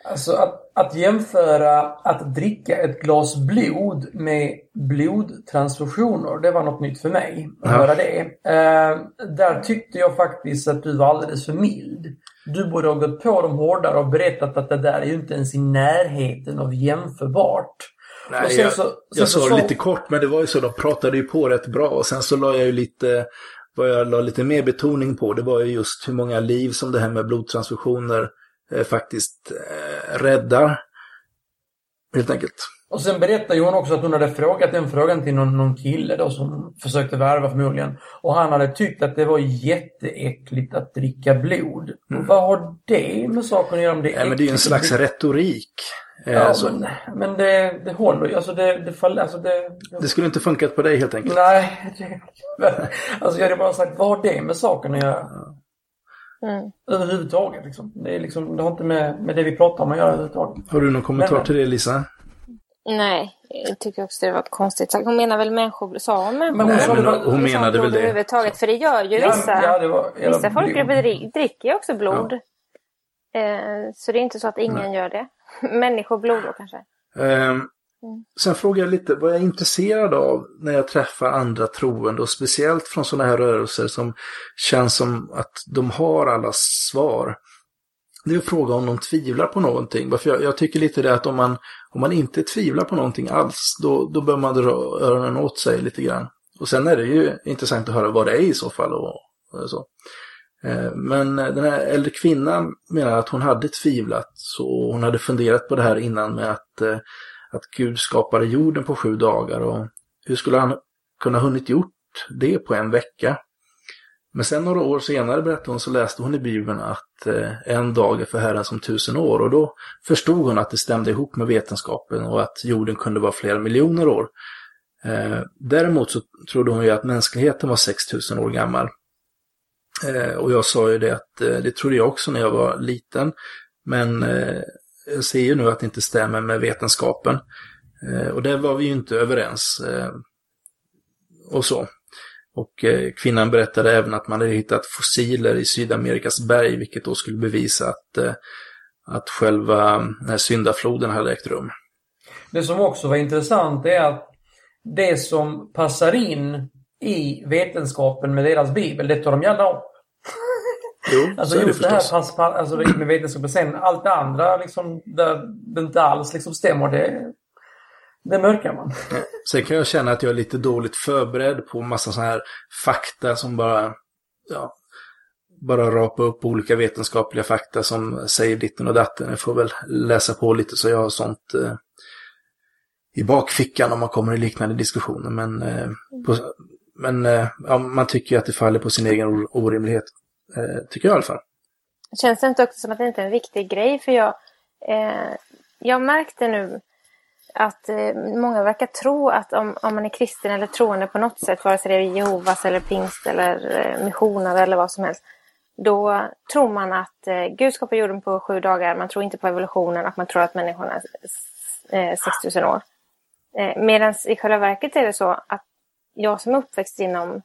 Alltså att, att jämföra att dricka ett glas blod med blodtransfusioner, det var något nytt för mig att ja. höra det. Eh, där tyckte jag faktiskt att du var alldeles för mild. Du borde ha gått på dem hårdare och berättat att det där är ju inte ens i närheten av jämförbart. Nej, jag, så, jag sa det lite kort, men det var ju så, de pratade ju på rätt bra och sen så la jag ju lite vad jag la lite mer betoning på det var ju just hur många liv som det här med blodtransfusioner eh, faktiskt eh, räddar. Helt enkelt. Och sen berättade hon också att hon hade frågat den frågan till någon, någon kille då som försökte värva förmodligen. Och han hade tyckt att det var jätteäckligt att dricka blod. Mm. vad har det med saken att göra? Om det är ja, men det är ju en slags retorik. Ja, alltså. men, men det, det håller alltså det, det, fall, alltså det, det skulle inte funkat på dig helt enkelt? Nej. Det, alltså jag hade bara sagt, vad har det med saken att göra? Mm. Överhuvudtaget liksom. Det, är liksom. det har inte med, med det vi pratar om att göra överhuvudtaget. Har du någon kommentar men, till det Lisa? Nej, jag tycker också det var konstigt Hon menar väl människor, sa hon människor? Men hon, Nej, hon, hon menade väl det. Överhuvudtaget, för det gör ju vissa. Ja, det var, vissa folkgrupper dricker ju också blod. Ja. Eh, så det är inte så att ingen Nej. gör det. [laughs] Människoblod då kanske? Eh, mm. Sen frågar jag lite vad jag är intresserad av när jag träffar andra troende och speciellt från sådana här rörelser som känns som att de har alla svar. Det är att fråga om de tvivlar på någonting. Varför jag, jag tycker lite det att om man, om man inte tvivlar på någonting alls, då, då bör man dra öronen åt sig lite grann. Och sen är det ju intressant att höra vad det är i så fall. Och, och så. Eh, men den här äldre kvinnan menar att hon hade tvivlat. Så hon hade funderat på det här innan med att, eh, att Gud skapade jorden på sju dagar. Och hur skulle han kunna hunnit gjort det på en vecka? Men sen några år senare berättade hon så läste hon i Bibeln att eh, en dag är för Herren som tusen år. Och då förstod hon att det stämde ihop med vetenskapen och att jorden kunde vara flera miljoner år. Eh, däremot så trodde hon ju att mänskligheten var 6000 år gammal. Eh, och jag sa ju det att det trodde jag också när jag var liten. Men jag ser ju nu att det inte stämmer med vetenskapen. och där var vi ju inte överens. och så. Och kvinnan berättade även att man hade hittat fossiler i Sydamerikas berg, vilket då skulle bevisa att, att själva den här syndafloden hade ägt rum. Det som också var intressant är att det som passar in i vetenskapen med deras bibel, det tar de gärna upp. [laughs] Jo, alltså just det, det här pass, alltså med vetenskapen. Sen allt det andra liksom, där det inte alls liksom stämmer, det, det mörkar man. Sen kan jag känna att jag är lite dåligt förberedd på massa sådana här fakta som bara, ja, bara rapa upp olika vetenskapliga fakta som säger ditten och datten. Jag får väl läsa på lite så jag har sånt eh, i bakfickan om man kommer i liknande diskussioner. Men, eh, på, men eh, ja, man tycker ju att det faller på sin egen orimlighet. Eh, tycker jag i alla fall. Känns det inte också som att det inte är en viktig grej? För jag, eh, jag märkte nu att eh, många verkar tro att om, om man är kristen eller troende på något sätt, vare sig det är Jehovas eller pingst eller eh, missionare eller vad som helst, då tror man att eh, Gud skapar jorden på sju dagar, man tror inte på evolutionen och man tror att människorna är eh, 6000 år. Eh, Medan i själva verket är det så att jag som är uppväxt inom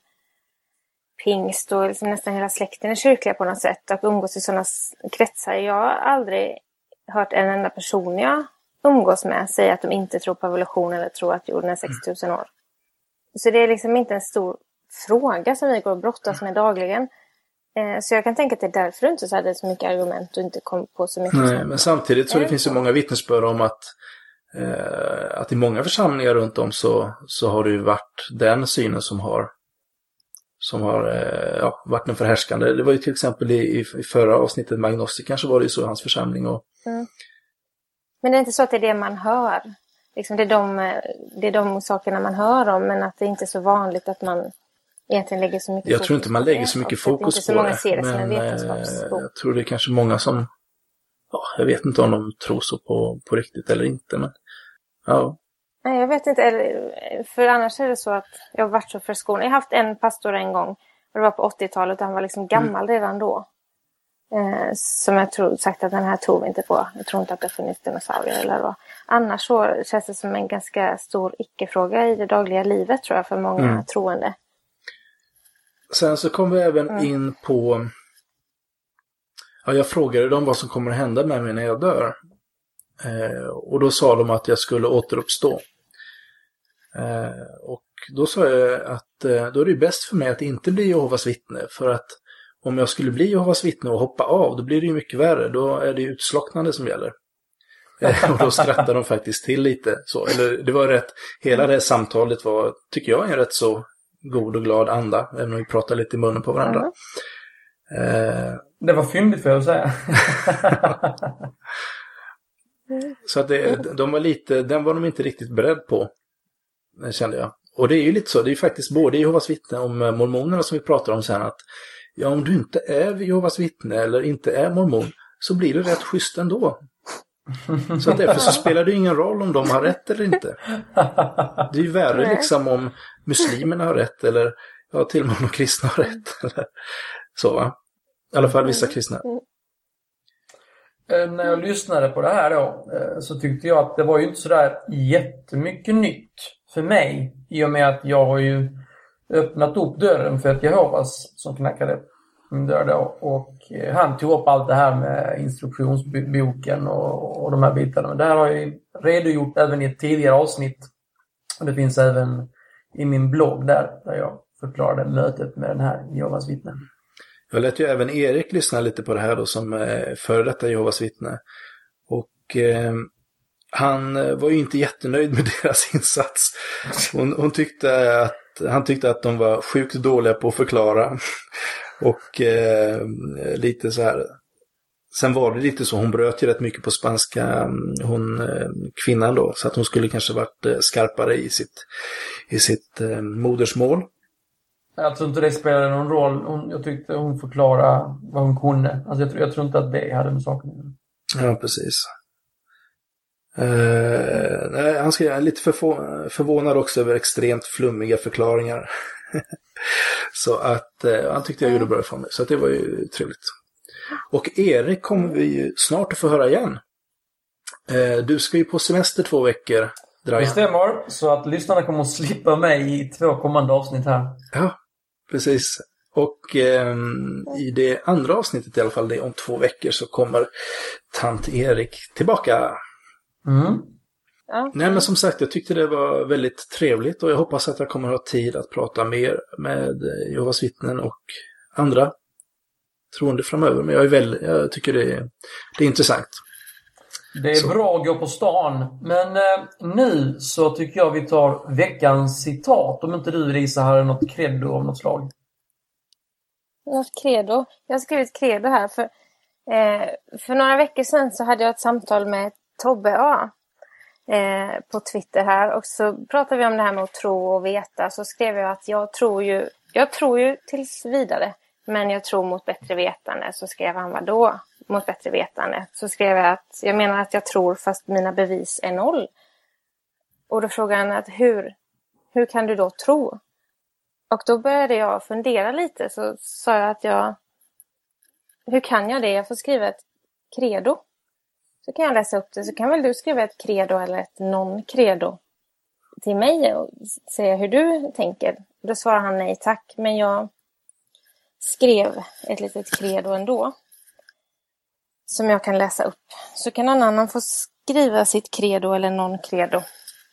pingst och liksom nästan hela släkten är kyrkliga på något sätt och umgås i sådana kretsar. Jag har aldrig hört en enda person jag umgås med säga att de inte tror på evolution eller tror att jorden är 6000 år. Så det är liksom inte en stor fråga som vi går och brottas med dagligen. Eh, så jag kan tänka att det är därför du inte hade så mycket argument och inte kom på så mycket. Nej, men samtidigt så det finns ju många vittnesbörd om att, eh, att i många församlingar runt om så, så har det ju varit den synen som har som har eh, ja, varit den förhärskande. Det var ju till exempel i, i förra avsnittet med Agnostik kanske var det ju så i hans församling. Och... Mm. Men det är inte så att det är det man hör? Liksom det, är de, det är de sakerna man hör om men att det inte är så vanligt att man egentligen lägger så mycket Jag tror inte man lägger så mycket fokus på det. Ser det men eh, jag tror det är kanske många som, ja, jag vet inte om de tror så på, på riktigt eller inte. Men, ja. Nej, jag vet inte. För annars är det så att jag har varit så förskonad. Jag har haft en pastor en gång. Och det var på 80-talet och han var liksom gammal mm. redan då. Eh, som jag tror sagt att den här tror vi inte på. Jag tror inte att det funnits dinosaurier eller vad. Annars så känns det som en ganska stor icke-fråga i det dagliga livet tror jag för många mm. troende. Sen så kom vi även mm. in på... Ja, jag frågade dem vad som kommer att hända med mig när jag dör. Eh, och då sa de att jag skulle återuppstå. Eh, och då sa jag att eh, då är det bäst för mig att inte bli Jehovas vittne. För att om jag skulle bli Jehovas vittne och hoppa av, då blir det ju mycket värre. Då är det utslocknande som gäller. [laughs] Eh, och då skrattar de faktiskt till lite. Så, eller det var rätt, hela det samtalet var, tycker jag, en rätt så god och glad anda. Även om vi pratar lite i munnen på varandra. Mm. Eh, det var fyndigt får jag säga. [laughs] så att det, de var lite, den var de inte riktigt beredd på. Kände jag. Och det är ju lite så, det är ju faktiskt både Jehovas vittne och mormonerna som vi pratar om sen att ja, om du inte är Jehovas vittne eller inte är mormon så blir det rätt schysst ändå. Så att därför så spelar det ingen roll om de har rätt eller inte. Det är ju värre liksom om muslimerna har rätt eller ja, till och med om de kristna har rätt. Eller, så va? I alla fall vissa kristna. Eh, när jag lyssnade på det här då eh, så tyckte jag att det var ju inte sådär jättemycket nytt för mig i och med att jag har ju öppnat upp dörren för ett Jehovas som knackade min dörr då. Och eh, han tog upp allt det här med instruktionsboken och, och de här bitarna. Men det här har jag redogjort även i ett tidigare avsnitt. Och det finns även i min blogg där, där jag förklarade mötet med den här Jehovas vittnen. Jag lät ju även Erik lyssna lite på det här då som eh, före detta Jehovas vittne. Och eh, han eh, var ju inte jättenöjd med [laughs] deras insats. Hon, hon, tyckte att, han tyckte att de var sjukt dåliga på att förklara. [laughs] Och eh, lite så här. Sen var det lite så, hon bröt ju rätt mycket på spanska, mm, hon eh, kvinnan då. Så att hon skulle kanske varit eh, skarpare i sitt, i sitt eh, modersmål. Jag tror inte det spelade någon roll. Hon, jag tyckte hon förklarade vad hon kunde. Alltså jag, tror, jag tror inte att det hade med saken att göra. Ja, precis. Uh, nej, han ska, lite förvå förvånad också över extremt flummiga förklaringar. [laughs] så att uh, han tyckte jag gjorde bra ifrån mig. Så att det var ju trevligt. Och Erik kommer vi ju snart att få höra igen. Uh, du ska ju på semester två veckor. Dragan. Det stämmer. Så att lyssnarna kommer att slippa mig i två kommande avsnitt här. Ja, precis. Och eh, i det andra avsnittet i alla fall, det om två veckor, så kommer tant Erik tillbaka. Mm. Ja. Nej men som sagt, jag tyckte det var väldigt trevligt och jag hoppas att jag kommer ha tid att prata mer med Jehovas vittnen och andra troende framöver. Men jag, är väl, jag tycker det är, det är intressant. Det är så. bra att gå på stan. Men eh, nu så tycker jag vi tar veckans citat. Om inte du Lisa hade något credo av något slag. något credo. Jag har skrivit credo här. För, eh, för några veckor sedan så hade jag ett samtal med Tobbe A. Eh, på Twitter här och så pratade vi om det här med att tro och veta. Så skrev jag att jag tror ju, jag tror ju tills vidare. Men jag tror mot bättre vetande. Så skrev han vadå? Mot bättre vetande. Så skrev jag att jag menar att jag tror fast mina bevis är noll. Och då frågade han att hur, hur kan du då tro? Och då började jag fundera lite. Så sa jag att jag... Hur kan jag det? Jag får skriva ett credo. Så kan jag läsa upp det. Så kan väl du skriva ett credo eller ett non-credo till mig och säga hur du tänker. Då svarar han nej tack. Men jag skrev ett litet credo ändå. Som jag kan läsa upp. Så kan någon annan få skriva sitt credo eller non-credo.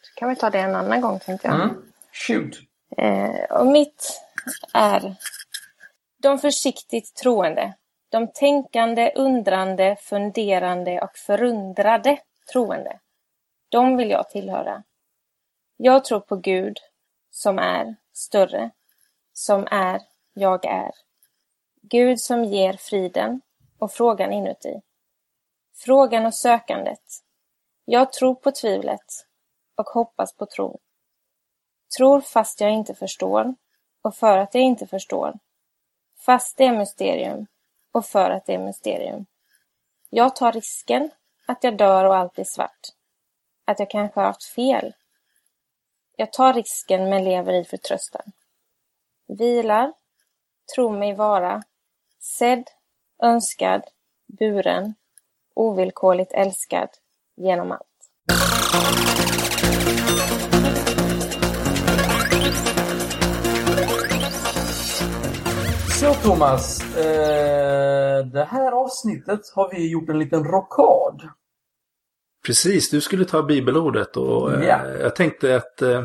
Så kan vi ta det en annan gång tänkte jag. Mm. Shoot. Eh, och mitt är de försiktigt troende. De tänkande, undrande, funderande och förundrade troende. De vill jag tillhöra. Jag tror på Gud som är större, som är jag är. Gud som ger friden och frågan inuti. Frågan och sökandet. Jag tror på tvivlet och hoppas på tron. Tror fast jag inte förstår och för att jag inte förstår. Fast det är mysterium och för att det är mysterium. Jag tar risken att jag dör och allt är svart. Att jag kanske har haft fel. Jag tar risken men lever i förtröstan. Vilar, tror mig vara sedd, önskad, buren, ovillkorligt älskad genom allt. Thomas, eh, det här avsnittet har vi gjort en liten rockad. Precis, du skulle ta bibelordet och eh, Ja. jag tänkte att eh,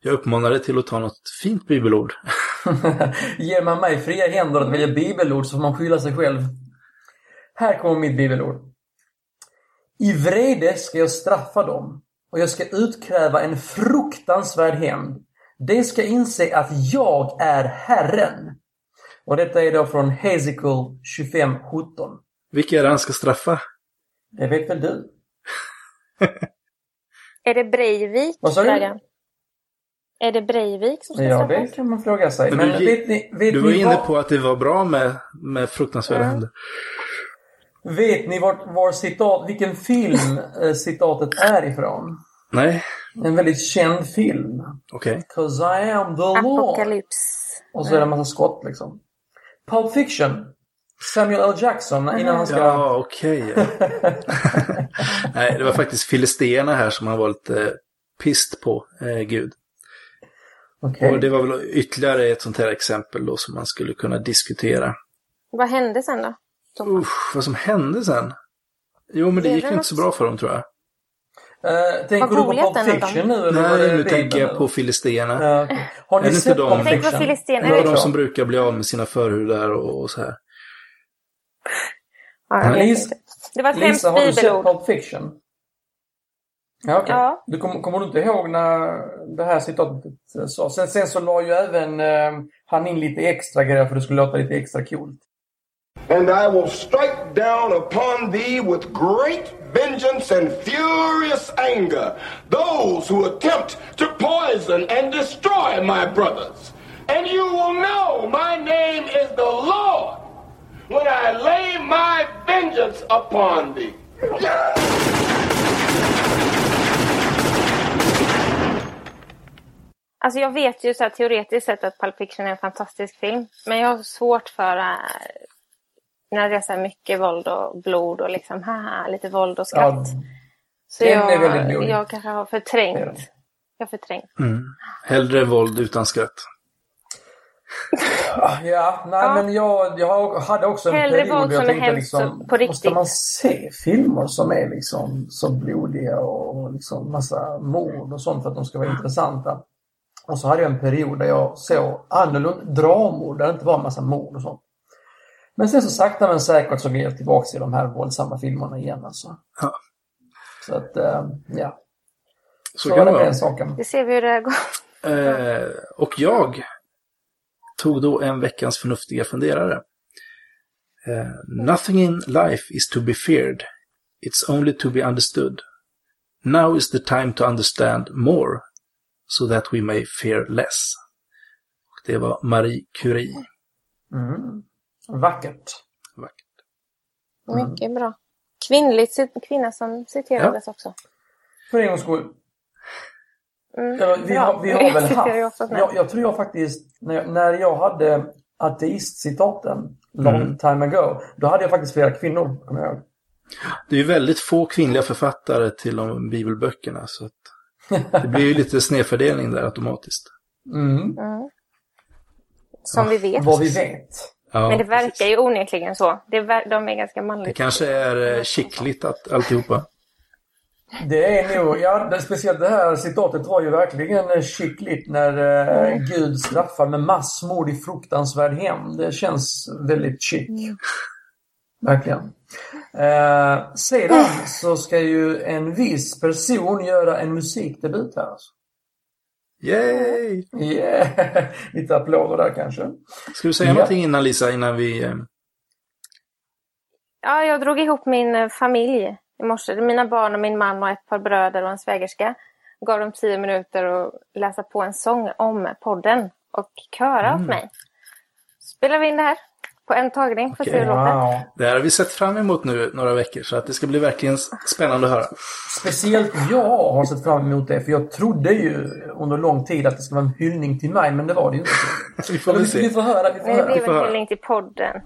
jag uppmanar dig till att ta något fint bibelord. Ger man mig fria händer att välja bibelord så får man skylla sig själv. Här kommer mitt bibelord. I vrede ska jag straffa dem och jag ska utkräva en fruktansvärd hämnd. De ska inse att jag är Herren. Och detta är då från Hesekiel 25.17. Vilka är det han ska straffa? Det vet väl du? [laughs] Är det Breivik, Vad sa du? Är det Breivik som ska Ja, det straffas? kan man fråga sig. Men Men, du vet ni, vet Du var ni inne vad- på att det var bra med, med fruktansvärda Ja. händer. Vet ni var, var citat, vilken film eh, citatet är ifrån? Nej, En väldigt känd film. okej. 'Cause I am the Lord. Apokalyps. Och så är det en massa skott liksom. Pulp Fiction. Samuel L. Jackson innan han ska... Ja, okej. [laughs] Nej, det var faktiskt filisterna här som han var lite pist på, eh, Gud. Okej. Och det var väl ytterligare ett sånt här exempel då som man skulle kunna diskutera. Vad hände sen då? Usch, vad som hände sen? Jo, men det Är gick det inte så bra för dem tror jag. Eh, tänker du på Pulp Fiction nu eller Nej, nu tänker jag på filisterna. Ja. Har ni sett Pulp Tänk Fiction? Filisten Det är. de som brukar bli av med sina förhudar och, och så här. Ja, Lisa-. Det var ett Lisa, har du sett. Pulp Fiction? Ja, okej. Ja. Du kommer, kommer du inte ihåg när det här citatet sa? Sen, sen så la ju även eh, han in lite extra grejer för att det skulle låta lite extra coolt. And I will strike down upon thee with great vengeance and furious anger those who attempt to poison and destroy my brothers. And you will know my name is the Lord when I lay my vengeance upon thee. Alltså jag vet ju så här, teoretiskt sett att Pulp Fiction är en fantastisk film. Men jag har svårt för äh, när det är så här mycket våld och blod och liksom haha, lite våld och skratt. Ja, så jag, är väldigt blodig. jag kanske har förträngt. den. Jag har förträngt. Mm. Hellre våld utan skratt. Ja, nej Ja. men jag, jag hade också en Hellre period jag tänkte liksom, på måste riktigt. man se filmer som är liksom så blodiga och liksom massa mord och sånt för att de ska vara intressanta? Och så hade jag en period där jag såg annorlunda dramor där det inte var en massa mord och sånt. Men sen så sakta men säkert så gled jag tillbaka till de här våldsamma filmerna igen alltså. Ja. Så att, eh, ja. Så Så kan var det vara. den saken. Det ser vi hur det går. Eh, och jag tog då en veckans förnuftiga funderare. Eh, Nothing in life is to be feared. It's only to be understood. Now is the time to understand more so that we may fear less. Och det var Marie Curie. Mm. Vackert. Vackert. Mycket bra. Kvinnligt, kvinna som citerades också. För en gångs skull. Mm, Ja, vi, har, vi har väl jag haft... Jag, jag tror jag faktiskt, när jag, när jag hade ateistcitaten long Mm. time ago, då hade jag faktiskt flera kvinnor. Det är ju väldigt få kvinnliga författare till de bibelböckerna så att det blir ju lite snedfördelning där automatiskt. Mm. Mm. Som vi vet. Vad vi vet. Ja, Men det precis. verkar ju onekligen så. Det ver- de är ganska Det manliga. kanske är eh, kittligt att alltihopa. Det är nog, ja, det, speciellt det här citatet var ju verkligen eh, skickligt när eh, Gud straffar med massmord i fruktansvärd hämnd. Det känns väldigt chic. Verkligen. Eh, sedan så ska ju en viss person göra en musikdebut här. Alltså. Yay! Yeah. [laughs] Lite applåder där kanske. Ska du säga Ja. någonting innan Lisa, innan vi... eh, Ja, jag drog ihop min eh, familj i morse. Mina barn och min man och ett par bröder och en svägerska. Gav dem tio minuter att läsa på en sång om podden och köra Mm. åt mig. Spelar vi in det här på en tagning. Får se hur det. Wow. Det här har vi sett fram emot nu några veckor så att det ska bli verkligen spännande att höra. Speciellt jag har sett fram emot det för jag trodde ju under lång tid att det skulle vara en hyllning till mig men det var det ju inte. [laughs] Vi får väl vi, vi se. får höra, vi får det blir höra. hyllning till podden.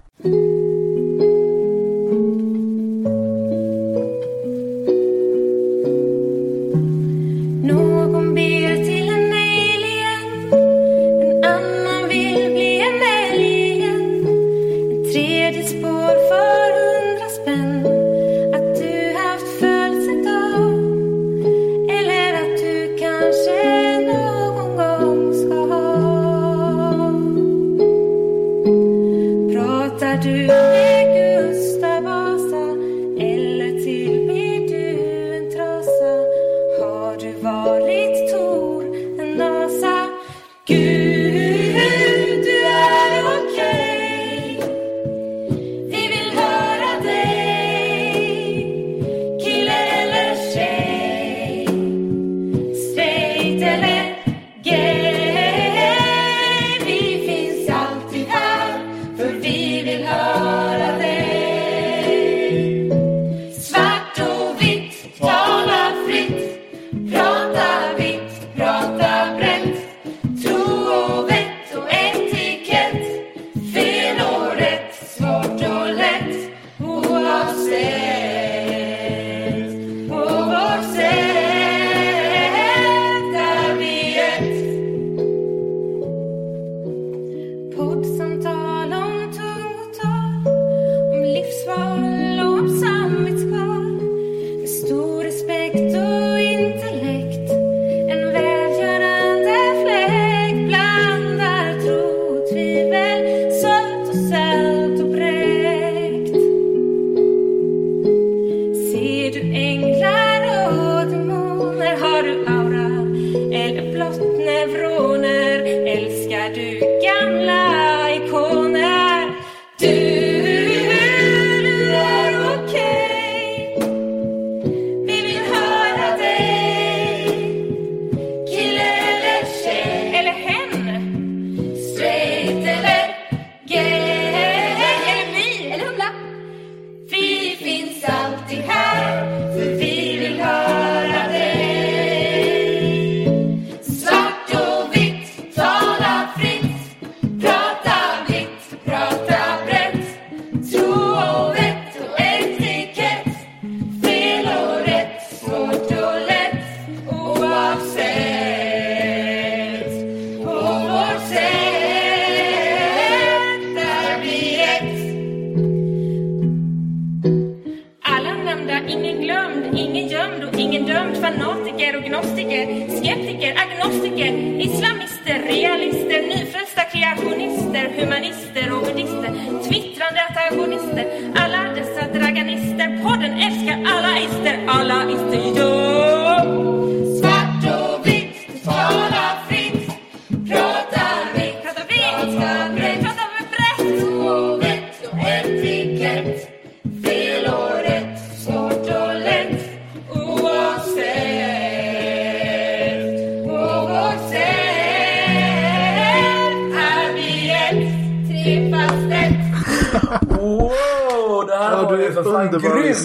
Idealister, realister, nyfrälsta kreationister, humanister och buddhister, twittrande antagonister. Alla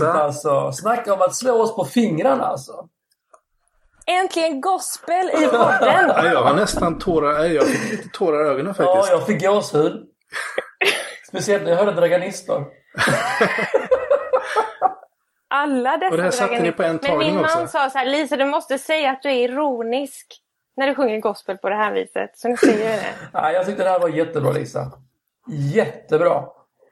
grymt Lisa. alltså. Snacka om att slå oss på fingrarna alltså. Äntligen gospel i podden! [laughs] Ja, jag har nästan tårar, jag fick lite tårar i ögonen Ja, faktiskt. jag fick gåshud. Speciellt när jag hörde Draganister. [laughs] Alla dessa Och det här satte ni på en Men min man också? sa så här, Lisa du måste säga att du är ironisk när du sjunger gospel på det här viset. Så nu säger jag det. [laughs] Ja, jag tyckte det här var jättebra Lisa. Jättebra.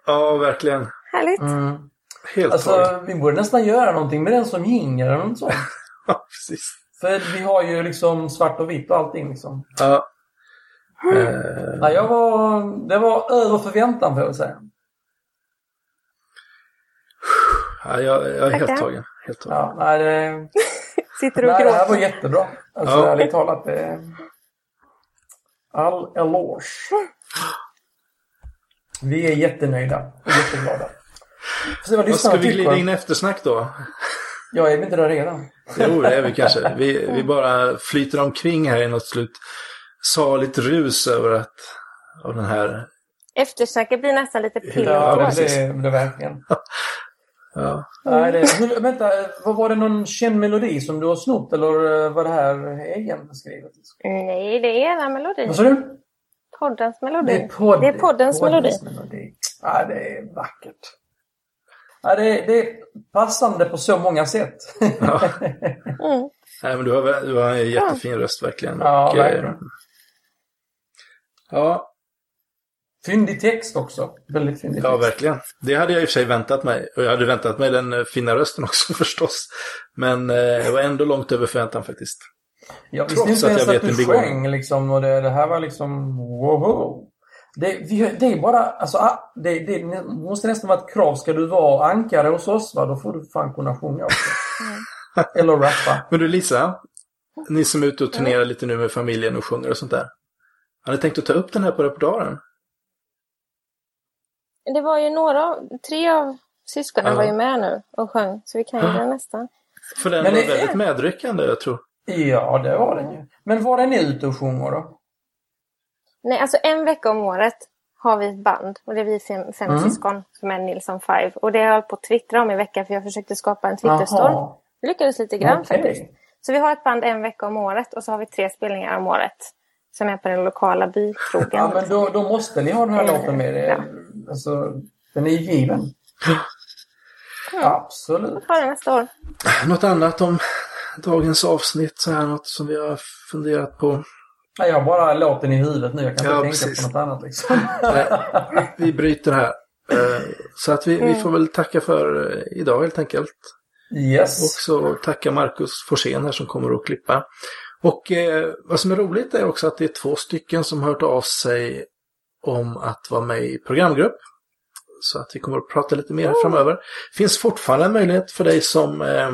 Ja, verkligen. Härligt. Mm. Helt Alltså, taget. vi borde nästan göra någonting med den som jingel eller något sånt. [laughs] Ja, precis. För vi har ju liksom svart och vitt och allting liksom. Ja. Eh, Ja, jag var, det var över förväntan får jag säga. ja, jag, jag är helt tagen. Helt tagen. Ja, nej, det, [laughs] Sitter och nej, det här var gråter. jättebra. Alltså Ja. ärligt talat. Det, all eloge. [laughs] Vi är jättenöjda och jätteglada. Vad ska vi glida in eftersnack då? Ja, är vi inte där redan? Jo, det är vi kanske. Vi, vi bara flyter omkring här i något slut saligt rus över att av den här... Eftersnacket blir nästan lite Ja, Ja, det, det verkligen. [laughs] Ja, Nej, det, vänta, vad var det någon känd melodi som du har snott eller eh, var det här egenskrivet? Nej, det är era melodi. Vad sa du? Poddens melodi. Det är, podd, Det är poddens melodi. melodi. Ja, det är vackert. Ja, det, är, det är passande på så många sätt. ja. [laughs] Mm. Nej, men du har, du har en jättefin röst verkligen. Ja, Och, eh, verkligen. ja, Fyndig text också. Väldigt fyndig ja, text. verkligen. Det hade jag i och för sig väntat mig. Och jag hade väntat mig den eh, fina rösten också [laughs] förstås. Men eh, jag var ändå långt över förväntan faktiskt. Jag visste Trots inte att ens jag att, vet en du sjöng liksom och det, det här var liksom wow. Det, vi, det är bara, alltså ah, det, det måste nästan vara ett krav. Ska du vara ankare hos oss va, då får du fan kunna sjunga också. [laughs] Eller rappa. Men du Lisa, ni som är ute och turnerar lite nu med familjen och sjunger och sånt där. Har ni tänkt att ta upp den här på repertoaren? Det var ju några, tre av syskonen Ja. var ju med nu och sjöng. Så vi kan ju det nästan. För den Men var det- väldigt medryckande, jag tror. Ja, det var den ju. Men var är ni ute och sjunger då? Nej, alltså en vecka om året har vi ett band. Och det är vi fem, fem Mm. syskon som är Nilsson Five. Och det har jag hållit på att twittra om i veckan för jag försökte skapa en twitterstorm. Det lyckades lite grann Okej. faktiskt. Så vi har ett band en vecka om året och så har vi tre spelningar om året. Som är på den lokala bykrogen. Ja, men då, då måste ni ha den här Mm, låten med. ja. er. Alltså, den är ju given. Absolut. Ta det nästa år. Något annat om dagens avsnitt, så här något som vi har funderat på? Ja, Jag har bara låten i huvudet nu. Jag kan inte Ja, tänka precis. på något annat liksom. [laughs] Nej, vi bryter här. Eh, Så att vi, vi får väl tacka för eh, idag helt enkelt. Och Yes. så tacka Marcus Forsén här som kommer att klippa. Och eh, vad som är roligt är också att det är två stycken som har hört av sig om att vara med i programgrupp. Så att vi kommer att prata lite mer framöver. finns fortfarande en möjlighet för dig som eh,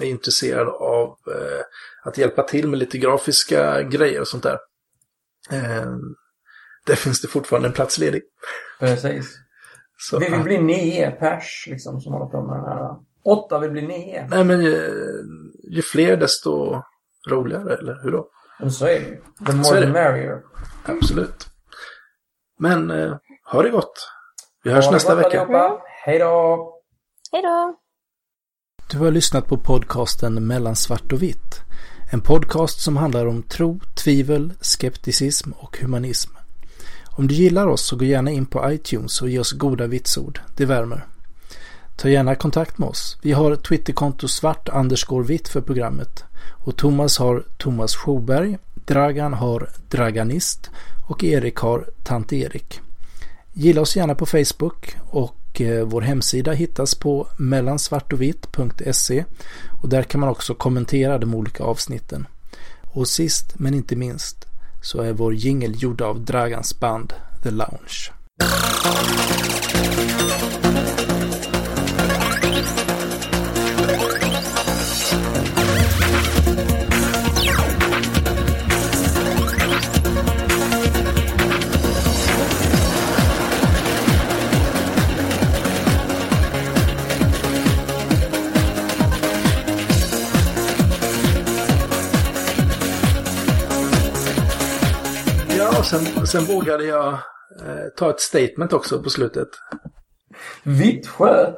är intresserad av eh, att hjälpa till med lite grafiska grejer och sånt där. Eh, där finns det fortfarande en plats ledig. Precis. Så, Vi vill bli nio pers liksom som håller på med den här. Åtta vill bli nio. Nej men ju, ju fler desto roligare, eller hur då? Men så är det ju. The Så är more det. the merrier. Absolut. Men eh, ha det gott. Vi hörs Ha det nästa gott vecka. allihopa. Hej då! Hej då! Du har lyssnat på podcasten Mellan svart och vitt. En podcast som handlar om tro, tvivel, skepticism och humanism. Om du gillar oss så gå gärna in på iTunes och ge oss goda vitsord. Det värmer. Ta gärna kontakt med oss. Vi har Twitterkonto svart vitt för programmet. Och Thomas har Thomas Sjoberg, Dragan har Draganist och Erik har Tant Erik. Gilla oss gärna på Facebook och och eh, vår hemsida hittas på mellansvartovitt.se och där kan man också kommentera de olika avsnitten. Och sist men inte minst så är vår jingel gjord av Dragans band The Lounge. Sen, sen vågade jag eh, ta ett statement också på slutet. Vittsjö.